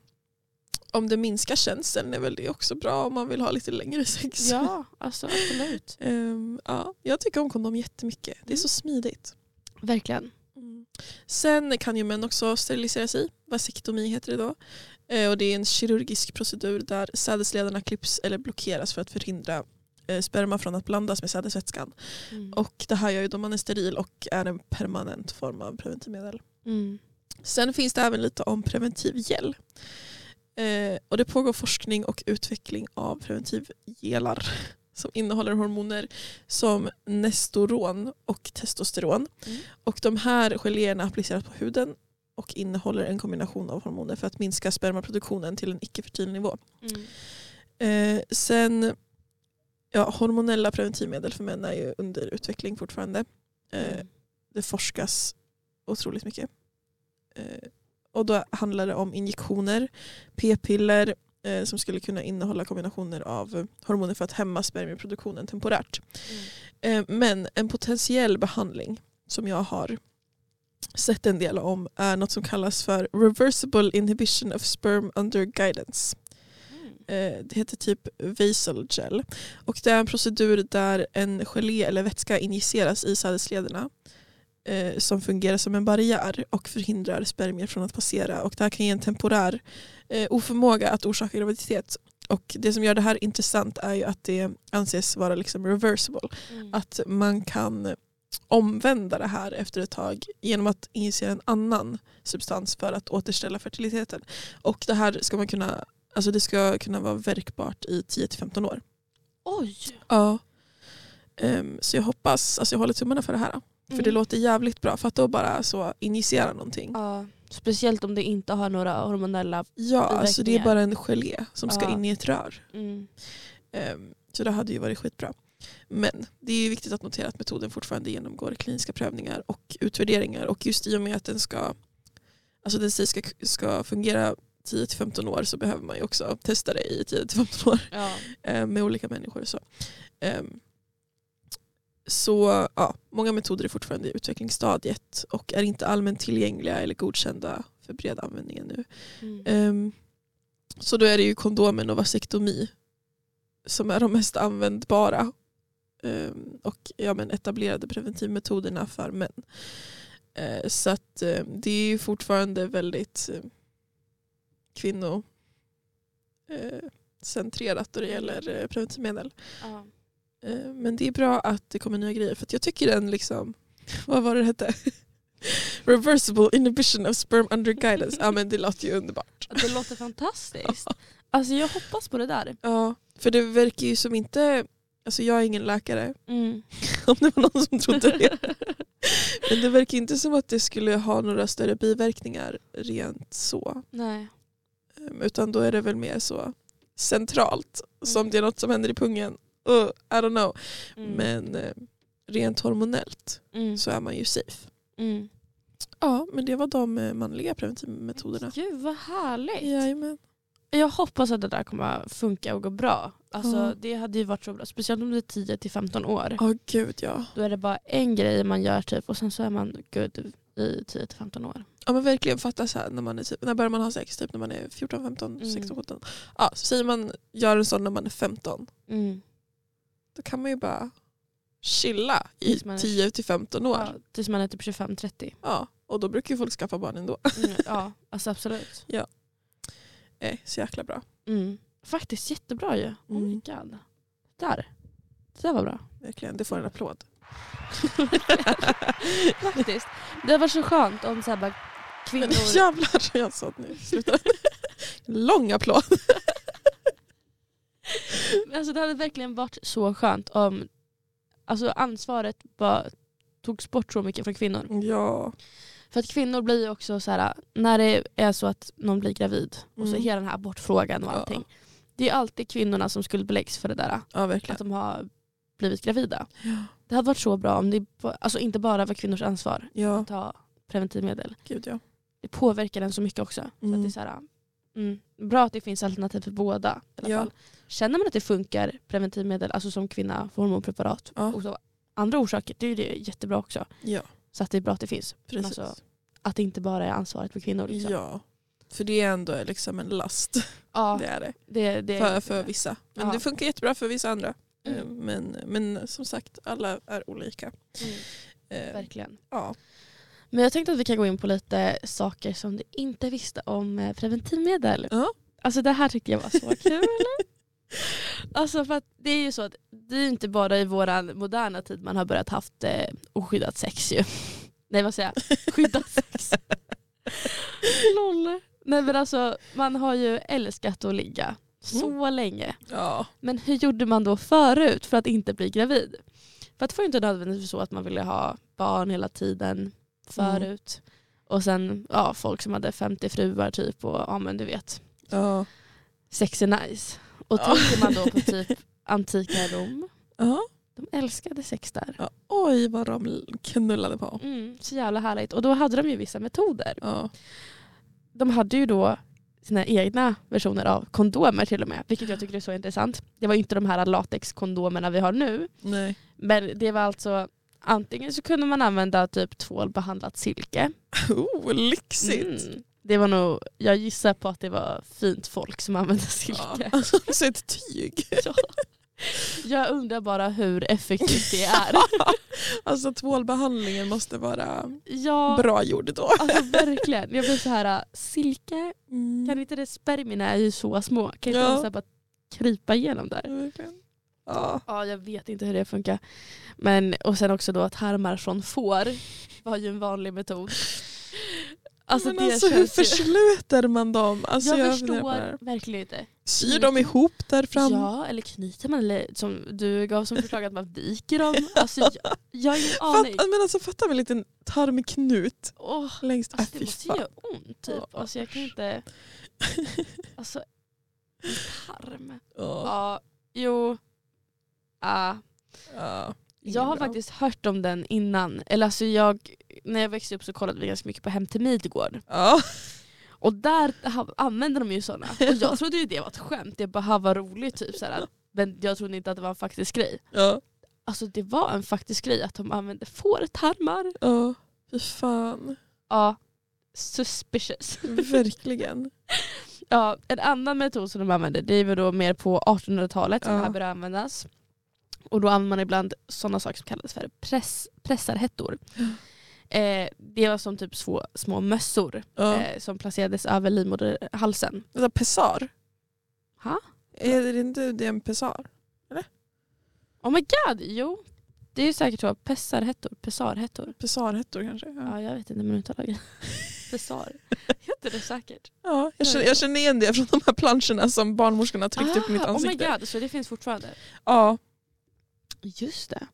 om det minskar känseln är väl det också bra om man vill ha lite längre sex. ja alltså absolut. Ehm, ja, jag tycker om kondom jättemycket. Det är så smidigt. Verkligen. Mm. Sen kan ju män också sterilisera sig. Vasektomi heter det då. Eh, och det är en kirurgisk procedur där sädesledarna klipps eller blockeras för att förhindra eh, sperma från att blandas med sädesvätskan. Mm. Och det här gör ju då man är steril och är en permanent form av preventivmedel. Mm. Sen finns det även lite om preventivgel. Eh, och det pågår forskning och utveckling av preventivgelar som innehåller hormoner som nestoron och testosteron. Mm. Och de här geléerna appliceras på huden och innehåller en kombination av hormoner för att minska spermaproduktionen till en icke-fertil nivå. Mm. Eh, sen, ja, hormonella preventivmedel för män är ju under utveckling fortfarande. Eh, Mm. det forskas otroligt mycket. Eh, och då handlar det om injektioner, p-piller eh, som skulle kunna innehålla kombinationer av hormoner för att hämma spermieproduktionen temporärt. Mm. Eh, men en potentiell behandling som jag har sett en del om är något som kallas för reversible inhibition of sperm under guidance. Mm. Eh, Det heter typ Vasal gel. Och det är en procedur där en gelé eller vätska injiceras i sädeslederna eh, som fungerar som en barriär och förhindrar spermier från att passera. Och det här kan ge en temporär eh, oförmåga att orsaka graviditet. Och det som gör det här intressant är ju att det anses vara liksom reversible. Mm. Att man kan omvända det här efter ett tag genom att injicera en annan substans för att återställa fertiliteten. Och det här ska man kunna, alltså det ska kunna vara verkbart i 10-15 år. Oj! Ja. Ehm, så jag hoppas, alltså jag håller tummarna för det här. För Mm. det låter jävligt bra. För att då bara så injicera någonting. Ja, speciellt om det inte har några hormonella... Ja, alltså det är bara en gelé som ska Ja. in i ett rör. Mm. Ehm, Så det hade ju varit skitbra. Men det är ju viktigt att notera att metoden fortfarande genomgår kliniska prövningar och utvärderingar. Och just i och med att den ska, alltså den sägs ska, ska fungera 10-15 år så behöver man ju också testa det i 10-15 år Ja. eh, med olika människor. Så, Ehm, så ja, många metoder är fortfarande i utvecklingsstadiet och är inte allmänt tillgängliga eller godkända för bred användning ännu. Mm. Ehm, så då är det ju kondomen och vasektomi som är de mest användbara ehm, och ja, men etablerade preventivmetoderna för män. Eh, så att eh, det är ju fortfarande väldigt eh, kvinnocentrerat eh, då det gäller eh, preventivmedel. Ja. Eh, men det är bra att det kommer nya grejer för jag tycker den liksom, vad var det hette? Reversible inhibition of sperm under guidance. Ja men det låter ju underbart. Det låter fantastiskt. Alltså jag hoppas på det där. Ja, för det verkar ju som inte, alltså jag är ingen läkare Mm. om det var någon som trodde det. Men det verkar inte som att det skulle ha några större biverkningar rent så. Nej. Ehm, Utan då är det väl mer så centralt. Som Mm. det är något som händer i pungen. Uh, I don't know. Mm. Men eh, rent hormonellt Mm. så är man ju safe. Mm. Ja, men det var de eh, manliga preventivmetoderna. Gud vad härligt. Jajamän. Jag hoppas att det där kommer funka och gå bra. Alltså, Ja. Det hade ju varit så bra. Speciellt om det är 10-15 år. Ja, gud ja. Då är det bara en grej man gör typ och sen så är man good i 10-15 år. Ja men verkligen fatta så här när man är typ, när börjar man ha sex? Typ när man är 14, 15, Mm. 16, 17. Ja, så säger man gör en sån när man är 15. Mm. Då kan man ju bara chilla i Tills man är- 10 till 15 år. Ja, tills man är typ 25-30. Ja, och då brukar ju folk skaffa barn ändå. Mm, ja, alltså absolut. Eh, så jäkla bra. Mm. Faktiskt jättebra ju. Oh my Mm. god. Där. Det där var bra. Verkligen, det får en applåd. Faktiskt. Det var så skönt om så här bara Men kvinnor... jävlar, jag sa nu sluta. Lång applåd. Alltså det hade verkligen varit så skönt om alltså ansvaret bara togs bort så mycket från kvinnor. Ja. För att kvinnor blir ju också så här när det är så att någon blir gravid och så Mm. hela den här abortfrågan och Ja. allting. Det är alltid kvinnorna som skuldbeläggs för det där. ja, Att verkligen. de har blivit gravida. Ja. Det hade varit så bra om det alltså inte bara var kvinnors ansvar ja, att ta preventivmedel. gud ja. Det påverkar den så mycket också. Så att Mm. det är så här, mm, bra att det finns alternativ för båda. I alla Ja. fall. Känner man att det funkar preventivmedel, alltså som kvinna, för hormonpreparat Ja. och så andra orsaker, det är det jättebra också. Ja, Så att det är bra att det finns. Precis. alltså, att det inte bara är ansvaret på kvinnor. Liksom. Ja, för det är ändå liksom en last. Ja, Det är det. det, det För, för vissa. Men Ja. det funkar jättebra för vissa andra. Mm. Eh, Men, men som sagt, alla är olika. Mm, Eh, verkligen. Ja. Men jag tänkte att vi kan gå in på lite saker som du inte visste om eh, preventivmedel. Ja. Alltså det här tyckte jag var så kul. alltså för att det är ju så att det är inte bara i våran moderna tid man har börjat haft eh, oskyddat sex ju. Nej vad säger jag? Skyddat sex. Loll. Nej men alltså man har ju älskat att ligga så länge. Ja. Men hur gjorde man då förut för att inte bli gravid? För att det var ju inte nödvändigtvis så att man ville ha barn hela tiden förut. Och sen ja, folk som hade 50 fruar typ och ja men du vet, Ja. sex är nice. Och tänker man då på typ antika Rom, Ja. de älskade sex där. ja. Oj vad de knullade på. Mm, så jävla härligt. Och då hade de ju vissa metoder. Ja. De hade ju då sina egna versioner av kondomer till och med, vilket jag tycker är så intressant. Det var ju inte de här latexkondomerna vi har nu, Nej. Men det var alltså antingen så kunde man använda typ tvålbehandlat silke. Oh, lyxigt. Mm. Det var nog, jag gissar på att det var fint folk som använde silke. Ja. Alltså ett tyg. Ja. Jag undrar bara hur effektivt det är. Alltså tvålbehandlingen måste vara Ja, bra gjord då. alltså verkligen. Jag blir så här, silke, Mm. kan inte det, spermierna är ju så små. Kan inte Ja. här bara krypa igenom där? Verkligen. Ja. Ja, jag vet inte hur det funkar. Men, och sen också då att tarmar från får var ju en vanlig metod. Alltså Men alltså hur försluter man dem? Alltså, jag, här. förstår verkligen inte. Syr de ihop där fram? Ja, eller knyter man eller som du gav som förslag att man viker dem. Alltså, jag, jag har ingen aning. Fatt, men alltså, fatta med en liten tarmknut Åh, längst. alltså, Äh, det fy måste göra ont typ. Ja. Alltså, jag kan inte... Alltså, en tarm. Ja. Ja, jo. Ah. Ja. Jag har Bra. faktiskt hört om den innan. Eller alltså jag, när jag växte upp så kollade vi ganska mycket på Hem till Midgård. Ja. Och där använder de ju sådana. Och jag trodde ju det var ett skämt. Det bara var roligt typ såhär. Men jag trodde inte att det var en faktisk grej. Ja. Alltså det var en faktisk grej att de använde fårtarmar. Ja. Fy fan. Ja, suspicious. Verkligen. Ja, en annan metod som de använde det är väl då mer på 1800-talet som Ja. det här började användas. Och då använder man ibland sådana saker som kallas för press, pressarhettor. Eh, det var som typ små, små mössor Ja. eh, som placerades över livmoderhalsen. Alltså, pessar? Ha? Är det inte det en pessar? Oh my god, jo. Det är ju säkert så. Pessarhettor, pessarhettor. Pessarhettor kanske? Ja. Ja, jag vet inte men uttalar det. Pessar. Heter det säkert? Ja, jag, känner, jag känner igen det från de här planscherna som barnmorskorna tryckte upp i mitt Ah, oh my ansikte. god, så det finns fortfarande? Ja, Just det.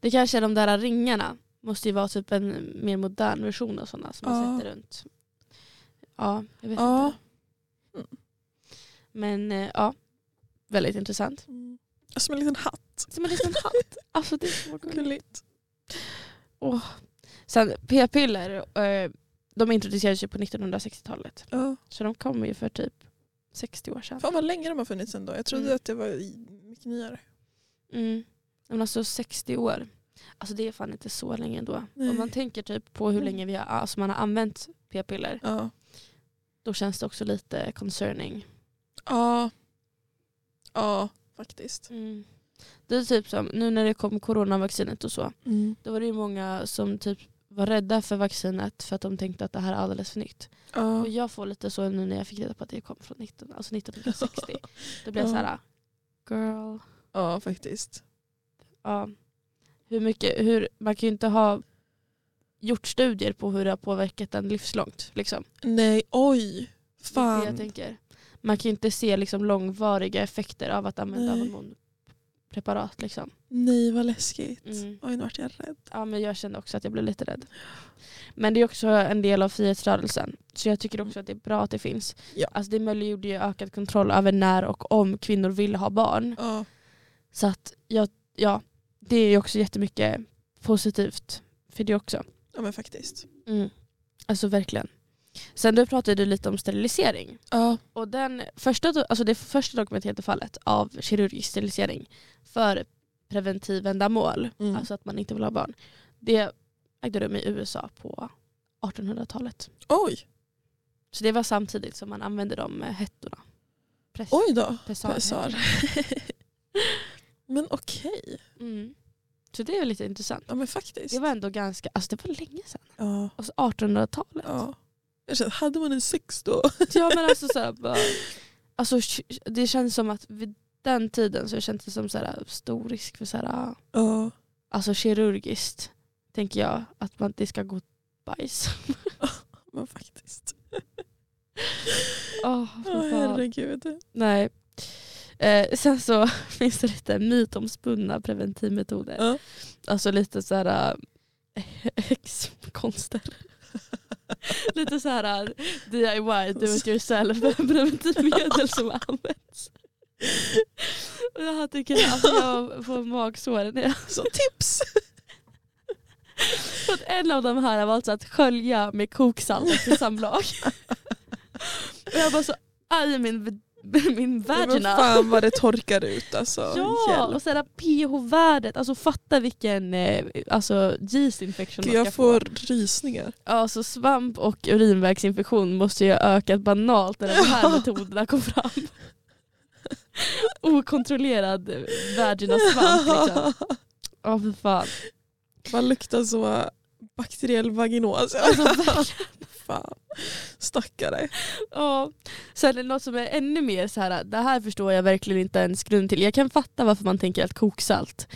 Det kanske är de där ringarna. Måste ju vara typ en mer modern version av sådana som man Ja. sätter runt. Ja, jag vet Ja. inte. Men eh, ja, väldigt intressant. Mm. Som en liten hatt. Som en liten hatt. Alltså det är så gulligt. Åh. Sen p-piller, eh, de introducerades ju på 1960-talet. Ja. Så de kom ju för typ 60 år sedan. Fan vad länge de har funnits ändå. Jag trodde Mm. att det var mycket nyare. Mm. Men alltså 60 år. Alltså det är fan inte så länge ändå. Nej. Om man tänker typ på hur Mm. länge vi har, alltså man har använt p-piller. Ja. Då känns det också lite concerning. Ja. Ja, faktiskt. Det är typ som nu när det kom coronavaccinet och så. Mm. Då var det ju många som typ var rädda för vaccinet för att de tänkte att det här är alldeles för nytt. Ja. Och jag får lite så nu när jag fick reda på att det kom från 19, alltså 1960. Då blev jag Ja. så här, girl. ja, faktiskt. Ja. Hur mycket, hur, man kan ju inte ha gjort studier på hur det har påverkat en livslångt. Liksom. Nej, oj. Är det jag Fan. tänker. Man kan ju inte se liksom långvariga effekter av att använda Nej. hormonpreparat. Liksom. Nej, vad läskigt. Mm. Oj, nu vart jag rädd. Ja, men jag kände också att jag blev lite rädd. Men det är också en del av frihetsrörelsen. Så jag tycker också att det är bra att det finns. Ja. Alltså det möjliggjorde ju ökad kontroll över när och om kvinnor vill ha barn. Ja. Så att jag, ja, det är ju också jättemycket positivt för det också. ja, men faktiskt. Mm. Alltså verkligen. Sen du pratade du lite om sterilisering. Ja. Och den första, alltså det första dokumenterade fallet av kirurgisk sterilisering för preventivändamål, Mm. alltså att man inte vill ha barn, det ägde rum i USA på 1800-talet. Oj, Så det var samtidigt som man använde de eh, hettorna. Press, oj då. pessar. Men okej. Mm. Så det är lite intressant. Ja men faktiskt. Det var ändå ganska, alltså det var länge sedan. Ja. Alltså 1800-talet. ja. Jag känner, hade man en sex då? Ja men alltså, så här, bara, alltså det känns som att vid den tiden så känns det som så här, stor risk för så här, Ja. alltså kirurgiskt tänker jag att man det ska gå bajs. Men faktiskt. Åh, Ja för fan. herregud. Nej. Eh, sen så finns det lite mytomspunna preventivmetoder. Ja. Alltså lite så här äh, häxkonster. lite så här äh, DIY, do it yourself preventivmedel som används. Och jag tycker att jag får magsår när jag Så tips! för att en av de här var alltså att skölja med koksalt efter samlag. Och jag var så arg i min, min Men vagina. fan vad det torkar ut alltså. Ja, Hjälp. och sen pH-värdet, alltså fatta vilken eh, alltså, yeast infection Gud, man ska jag får få. rysningar. Ja, alltså svamp och urinvägsinfektion måste ju ha ökat banalt när de här Ja. metoderna kom fram. Okontrollerad vaginasvamp liksom. Ja för fan. Man luktar så bakteriell vaginos. Alltså. Fan. Stackare. Ja. Sen är det något som är ännu mer så här, det här förstår jag verkligen inte ens grund till. Jag kan fatta varför man tänker att koksalt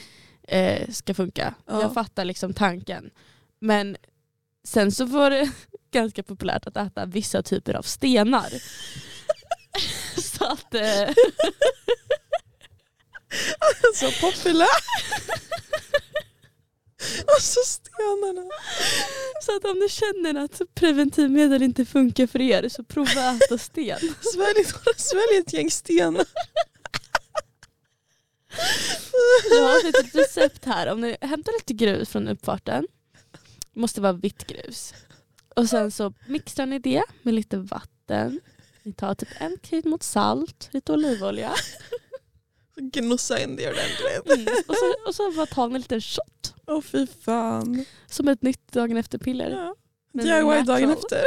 eh, ska funka. Ja. Jag fattar liksom tanken. Men sen så var det ganska populärt att äta vissa typer av stenar. så att, eh, Så populär. Alltså stenarna. så att om ni känner att preventivmedel inte funkar för er så prova att äta sten. Svälj, svälj ett gäng stenar. Jag har ett litet recept här. Om ni hämtar lite grus från uppfarten, måste vara vitt grus. Och sen så mixar ni det med lite vatten. Ni tar typ en krydd mot salt, lite olivolja. Gnossa in det ordentligt. Mm. Och, så, och så bara ni en liten shot. Åh fy fan. Som ett nytt dagen efter-piller. Ja. DIY dagen efter.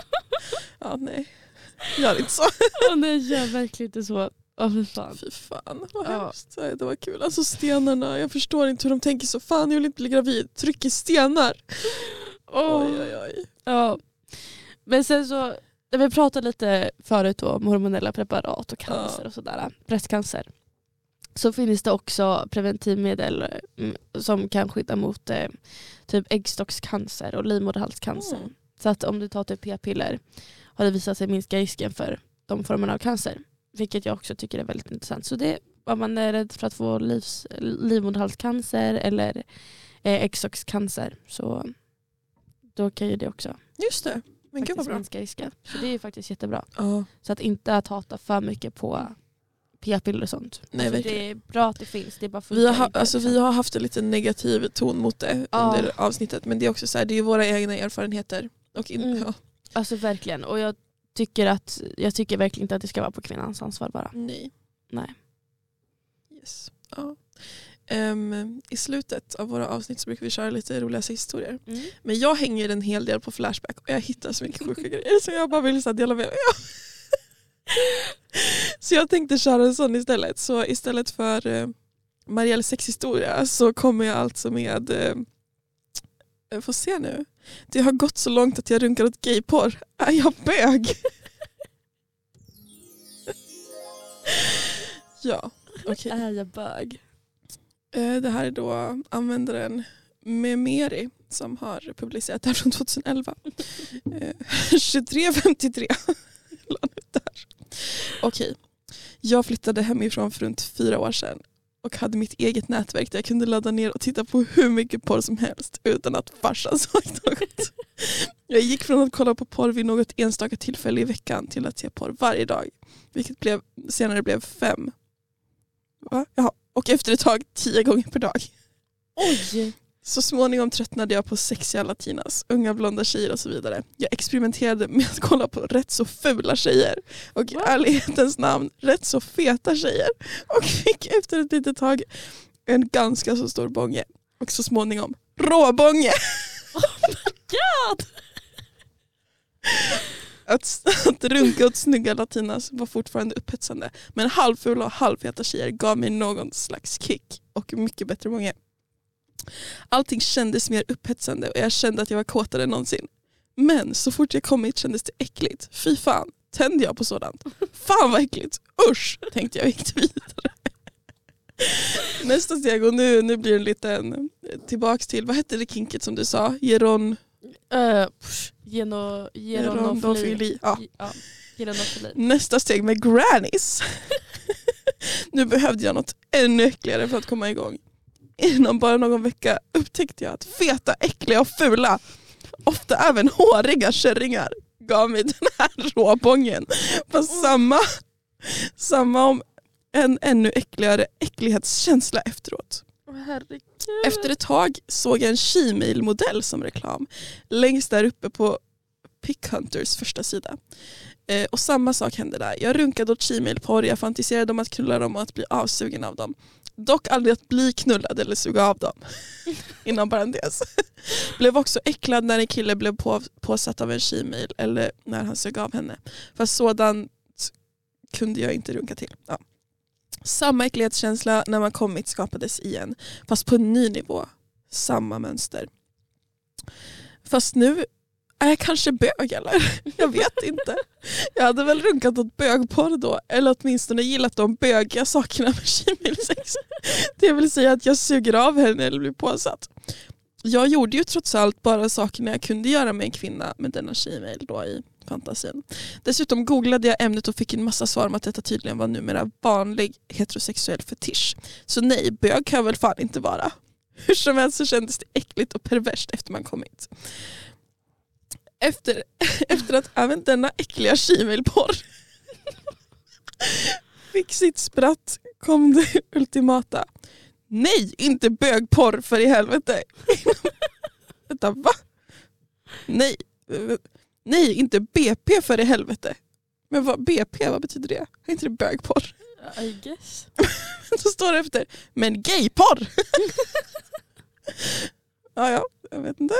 ja nej. Gör inte så. Och nej, gör verkligen inte så. Åh fy fan. Fy fan vad Ja. hemskt. Det var kul. Alltså stenarna. Jag förstår inte hur de tänker så. Fan jag vill inte bli gravid. Tryck i stenar. Åh. Oj oj oj. Ja. Men sen så, vi pratade lite förut om hormonella preparat och cancer Ja. och sådär. Bröstcancer. Så finns det också preventivmedel mm, som kan skydda mot eh, typ äggstockscancer och livmoderhalscancer. Mm. Så att om du tar typ p-piller har det visat sig minska risken för de formerna av cancer. Vilket jag också tycker är väldigt intressant. Så det, om man är rädd för att få livs, livmoderhalscancer eller eh, äggstockscancer så då kan ju det också Just det. Men gud vad bra. minska risken. Så det är ju faktiskt jättebra. Ja. Så att inte att hata för mycket på p-piller och sånt. Nej, alltså, det är bra att det finns, det bara Vi har, alltså, vi har haft en lite negativ ton mot det Ja. under avsnittet men det är också så här, det är våra egna erfarenheter. Och in, Mm. ja, Alltså verkligen. Och jag tycker, att, jag tycker verkligen inte att det ska vara på kvinnans ansvar bara. nej. Nej. Yes. Ja. Ehm, I slutet av våra avsnitt så brukar vi köra lite roliga historier. Men jag hänger en hel del på Flashback och jag hittar så mycket sjuka grejer så jag bara vill så dela med mig. Så jag tänkte köra en sån istället. Så istället för eh, Marielles sexhistoria så kommer jag alltså med eh, får se nu. Det har gått så långt att jag runkar åt gayporr. Är jag bög? ja, okej. Är jag bög? Eh, Det här är då användaren Memeri som har publicerat det här från 2011. Eh, 2353 la han ut där. Okej. Jag flyttade hemifrån för runt fyra år sedan och hade mitt eget nätverk där jag kunde ladda ner och titta på hur mycket porr som helst utan att farsan såg något. Jag gick från att kolla på porr vid något enstaka tillfälle i veckan till att se porr varje dag. Vilket blev, senare blev fem. Va? Jaha. Och efter ett tag tio gånger per dag. Oj! Så småningom tröttnade jag på sexiga latinas, unga blonda tjejer och så vidare. Jag experimenterade med att kolla på rätt så fula tjejer och i ärlighetens namn rätt så feta tjejer och fick efter ett litet tag en ganska så stor bånge och så småningom råbånge. God! Att, att runka åt snygga latinas var fortfarande upphetsande men halvfula och halvfeta tjejer gav mig någon slags kick och mycket bättre bånge. Allting kändes mer upphetsande och jag kände att jag var kåtare än någonsin. Men så fort jag kom hit kändes det äckligt. Fy fan, tände jag på sådant? Fan vad äckligt, usch tänkte jag och gick vidare. Nästa steg och nu, nu blir det en liten tillbaks till, vad hette det kinket som du sa? Geron... Uh, geno, Geronofili. Ja. Ja, geronofili. Nästa steg med grannies. nu behövde jag något ännu äckligare för att komma igång. Inom bara någon vecka upptäckte jag att feta, äckliga och fula, ofta även håriga kärringar gav mig den här råbången. Fast samma, samma om en ännu äckligare äcklighetskänsla efteråt. Herregud. Efter ett tag såg jag en Gmail-modell som reklam längst där uppe på Pickhunters första sida. Eh, och samma sak hände där. Jag runkade åt Gmail-porr, jag fantiserade om att knulla dem och att bli avsugen av dem. Dock aldrig att bli knullad eller suga av dem. Inom parentes. Blev också äcklad när en kille blev på, påsatt av en Gmail eller när han sög av henne. Fast sådant kunde jag inte runka till. Ja. Samma äcklighetskänsla när man kommit skapades igen. Fast på en ny nivå. Samma mönster. Fast nu är jag kanske bög eller? Jag vet inte. Jag hade väl runkat åt bögporr då. Eller åtminstone gillat de bögiga sakerna med tjejmilsex. Det vill säga att jag suger av henne eller blir påsatt. Jag gjorde ju trots allt bara sakerna jag kunde göra med en kvinna med denna tjejmail då i fantasin. Dessutom googlade jag ämnet och fick en massa svar om att detta tydligen var numera vanlig heterosexuell fetisch. Så nej, bög kan jag väl fan inte vara. Hur som helst så kändes det äckligt och perverst efter man kommit. Efter, efter att även denna äckliga Gmail-porr fick sitt spratt kom det ultimata. Nej, inte bögporr för i helvete. Vänta, va? Nej, nej, inte BP för i helvete. Men vad, BP, vad betyder det? Är inte det bögporr? I guess. Då står det efter, men gayporr! ja, ja, jag vet inte.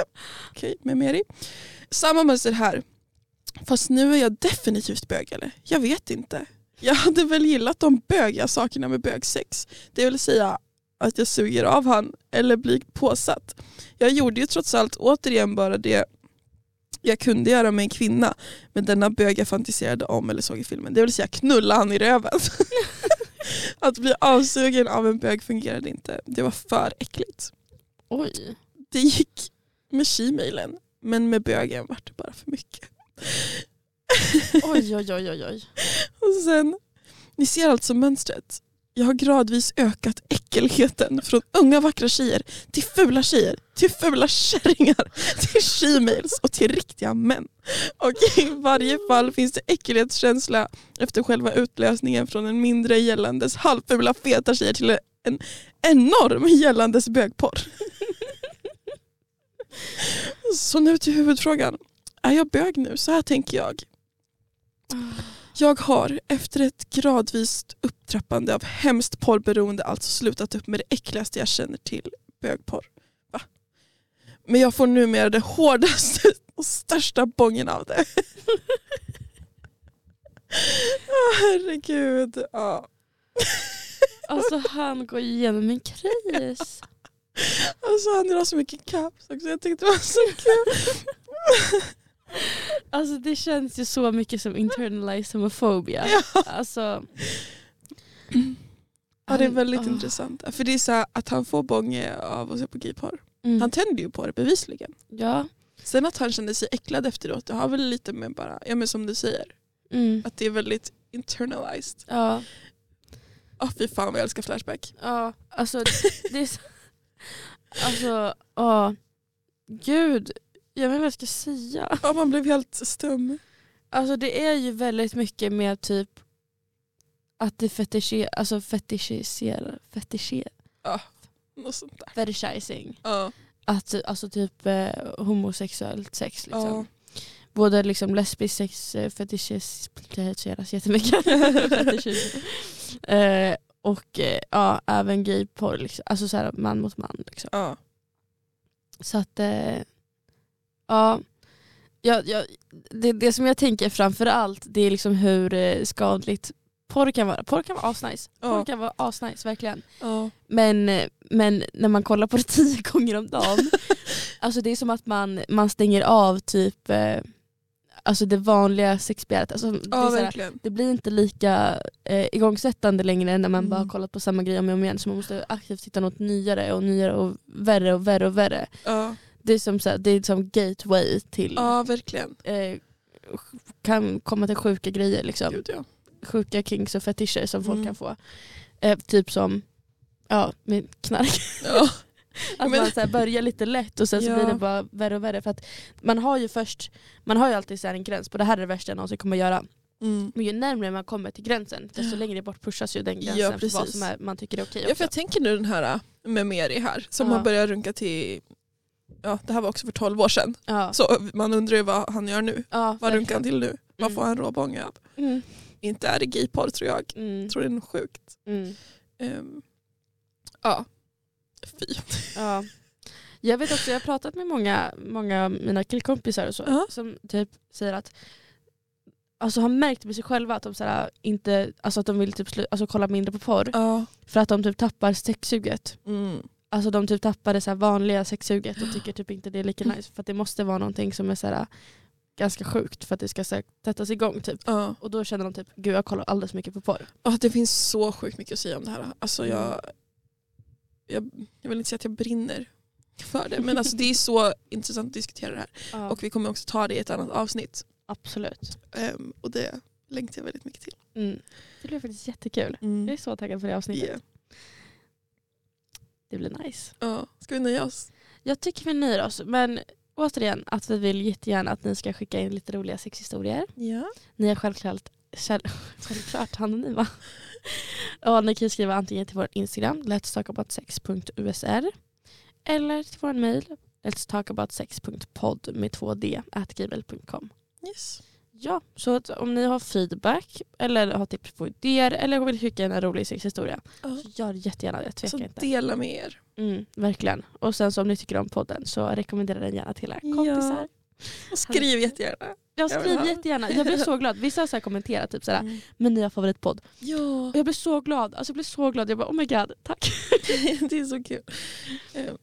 Okej, med Meri. Samma mönster här. Fast nu är jag definitivt bög eller? Jag vet inte. Jag hade väl gillat de bögiga sakerna med bögsex. Det vill säga att jag suger av han eller blir påsatt. Jag gjorde ju trots allt återigen bara det jag kunde göra med en kvinna men denna bög jag fantiserade om eller såg i filmen. Det vill säga knulla han i röven. att bli avsugen av en bög fungerade inte. Det var för äckligt. Oj. Det gick med Gmailen men med bögen var det bara för mycket. Oj, oj, oj, oj, oj. Och sen, ni ser alltså mönstret. Jag har gradvis ökat äckelheten från unga vackra tjejer till fula tjejer, till fula kärringar, till shemales och till riktiga män. Och i varje fall finns det äcklighetskänsla efter själva utlösningen från en mindre gällandes halvfula feta tjejer till en enorm gällandes bögporr. Så nu till huvudfrågan. Är jag bög nu? Så här tänker jag. Jag har efter ett gradvis upptrappande av hemskt porrberoende alltså slutat upp med det äckligaste jag känner till, bögporr. Va? Men jag får numera det hårdaste och största bången av det. oh, herregud. Ja. Alltså han går igenom en kris. Alltså han drar så mycket caps också. Jag tyckte det var så kul. Alltså det känns ju så mycket som internalized homofobia. Ja. Alltså, Ja, det är väldigt Ah. intressant. För det är så att han får bånge av att se på gayporr. mm. Han tänder ju på det bevisligen. Ja. Sen att han kände sig äcklad efteråt, det har väl lite med bara, ja men som du säger, Mm. att det är väldigt internalized. Ja. Åh fy fan vad jag älskar Flashback. Ja, alltså det är så... Alltså, ja. Gud. Jag vet inte vad jag ska säga. Ja, man blev helt stum. Alltså det är ju väldigt mycket med typ att det fetischer, alltså fetischiserar, fetischer, Något sånt där. fetishizing. Ja. Att, alltså typ eh, homosexuellt sex liksom. Ja. Både liksom lesbisk sex eh, fetischeras jättemycket. Fetischis- eh, och eh, ja, även gayporr, liksom. alltså så här, man mot man. Liksom. Ja. Så att, eh, ja. Ja, ja, det, det som jag tänker framför allt det är liksom hur eh, skadligt porr kan vara, porr kan vara asnice. Porr Ja. kan vara asnice, verkligen. Ja. Men, men när man kollar på det tio gånger om dagen, alltså det är som att man, man stänger av typ alltså det vanliga sexbegäret. Alltså, det, ja såhär, det blir inte lika eh, igångsättande längre när man Mm. bara har kollat på samma grej om och om igen. Så man måste aktivt hitta något nyare och nyare och värre och värre och värre. Ja. Det är som, såhär, det är som gateway till, ja verkligen. eh, kan komma till sjuka grejer. Liksom. Gud, ja. Sjuka kinks och fetischer som folk Mm. kan få. Eh, typ som ja, med knark. Ja. Att Men- man så börjar lite lätt och sen så Ja. blir det bara värre och värre. För att man har ju först, man har ju alltid så här en gräns på det här är det värsta jag någonsin kommer göra. Mm. Men ju närmare man kommer till gränsen desto längre bort pushas ju den gränsen Ja, för vad som är, man tycker är okej Ja, för jag tänker nu den här äh, med Meri här som Ja. har börjat runka till, ja det här var också för 12 år sedan. Ja. Så man undrar ju vad han gör nu. Ja, Vad runkar han till nu? Vad Mm. får han råbånga av? Mm. Inte är det gayporr tror jag. Mm. Tror det är något sjukt. Mm. Ehm, ja, fy. Ja. Jag vet också, jag har pratat med många, många av mina killkompisar och så, Ja. som typ säger att Alltså har märkt med sig själva att de, såhär, inte, alltså att de vill typ slu- alltså kolla mindre på porr Ja. för att de typ tappar sexsuget. Mm. Alltså de typ tappar det vanliga sexsuget och tycker typ inte det är lika nice för att det måste vara någonting som är så här, ganska sjukt för att det ska sättas igång typ. Ja. Och då känner de typ, gud jag kollar alldeles mycket på porr. Ja, det finns så sjukt mycket att säga om det här. Alltså Mm. jag, jag, jag vill inte säga att jag brinner för det men alltså det är så intressant att diskutera det här. Och vi kommer också ta det i ett annat avsnitt. Absolut. Ehm, och det längtar jag väldigt mycket till. Mm. Det blir faktiskt jättekul. Jag är så taggad på det avsnittet. Yeah. Det blir nice. Ja. Ska vi nöja oss? Jag tycker vi nöjer oss men återigen att vi vill jättegärna att ni ska skicka in lite roliga sexhistorier. Ja. Ni är självklart, själv, självklart anonyma. Och ni kan skriva antingen till vår Instagram, letstalkaboutsex.usr eller till vår mail, letstalkaboutsex.podd med 2d at gmail.com. Yes. Ja, så om ni har feedback eller har tips på idéer eller vill skicka en rolig sexhistoria Ja. så gör jättegärna det, tveka Så inte. dela med er. Mm, verkligen. Och sen så om ni tycker om podden så rekommendera den gärna till era Ja. kompisar. Och skriv jättegärna. Skriver ha. jättegärna. Jag blir så glad. Vissa har så här kommenterat typ såhär, Mm. min nya favoritpodd. Ja, Och jag blir så glad. Alltså jag blir så glad. Jag bara oh my god, tack. det är så kul. Ehm,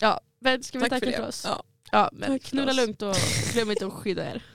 Ja, men ska vi Tack tacka för för, oss? Ja, Ja, men Tack knulla lugnt och glöm inte att skydda er.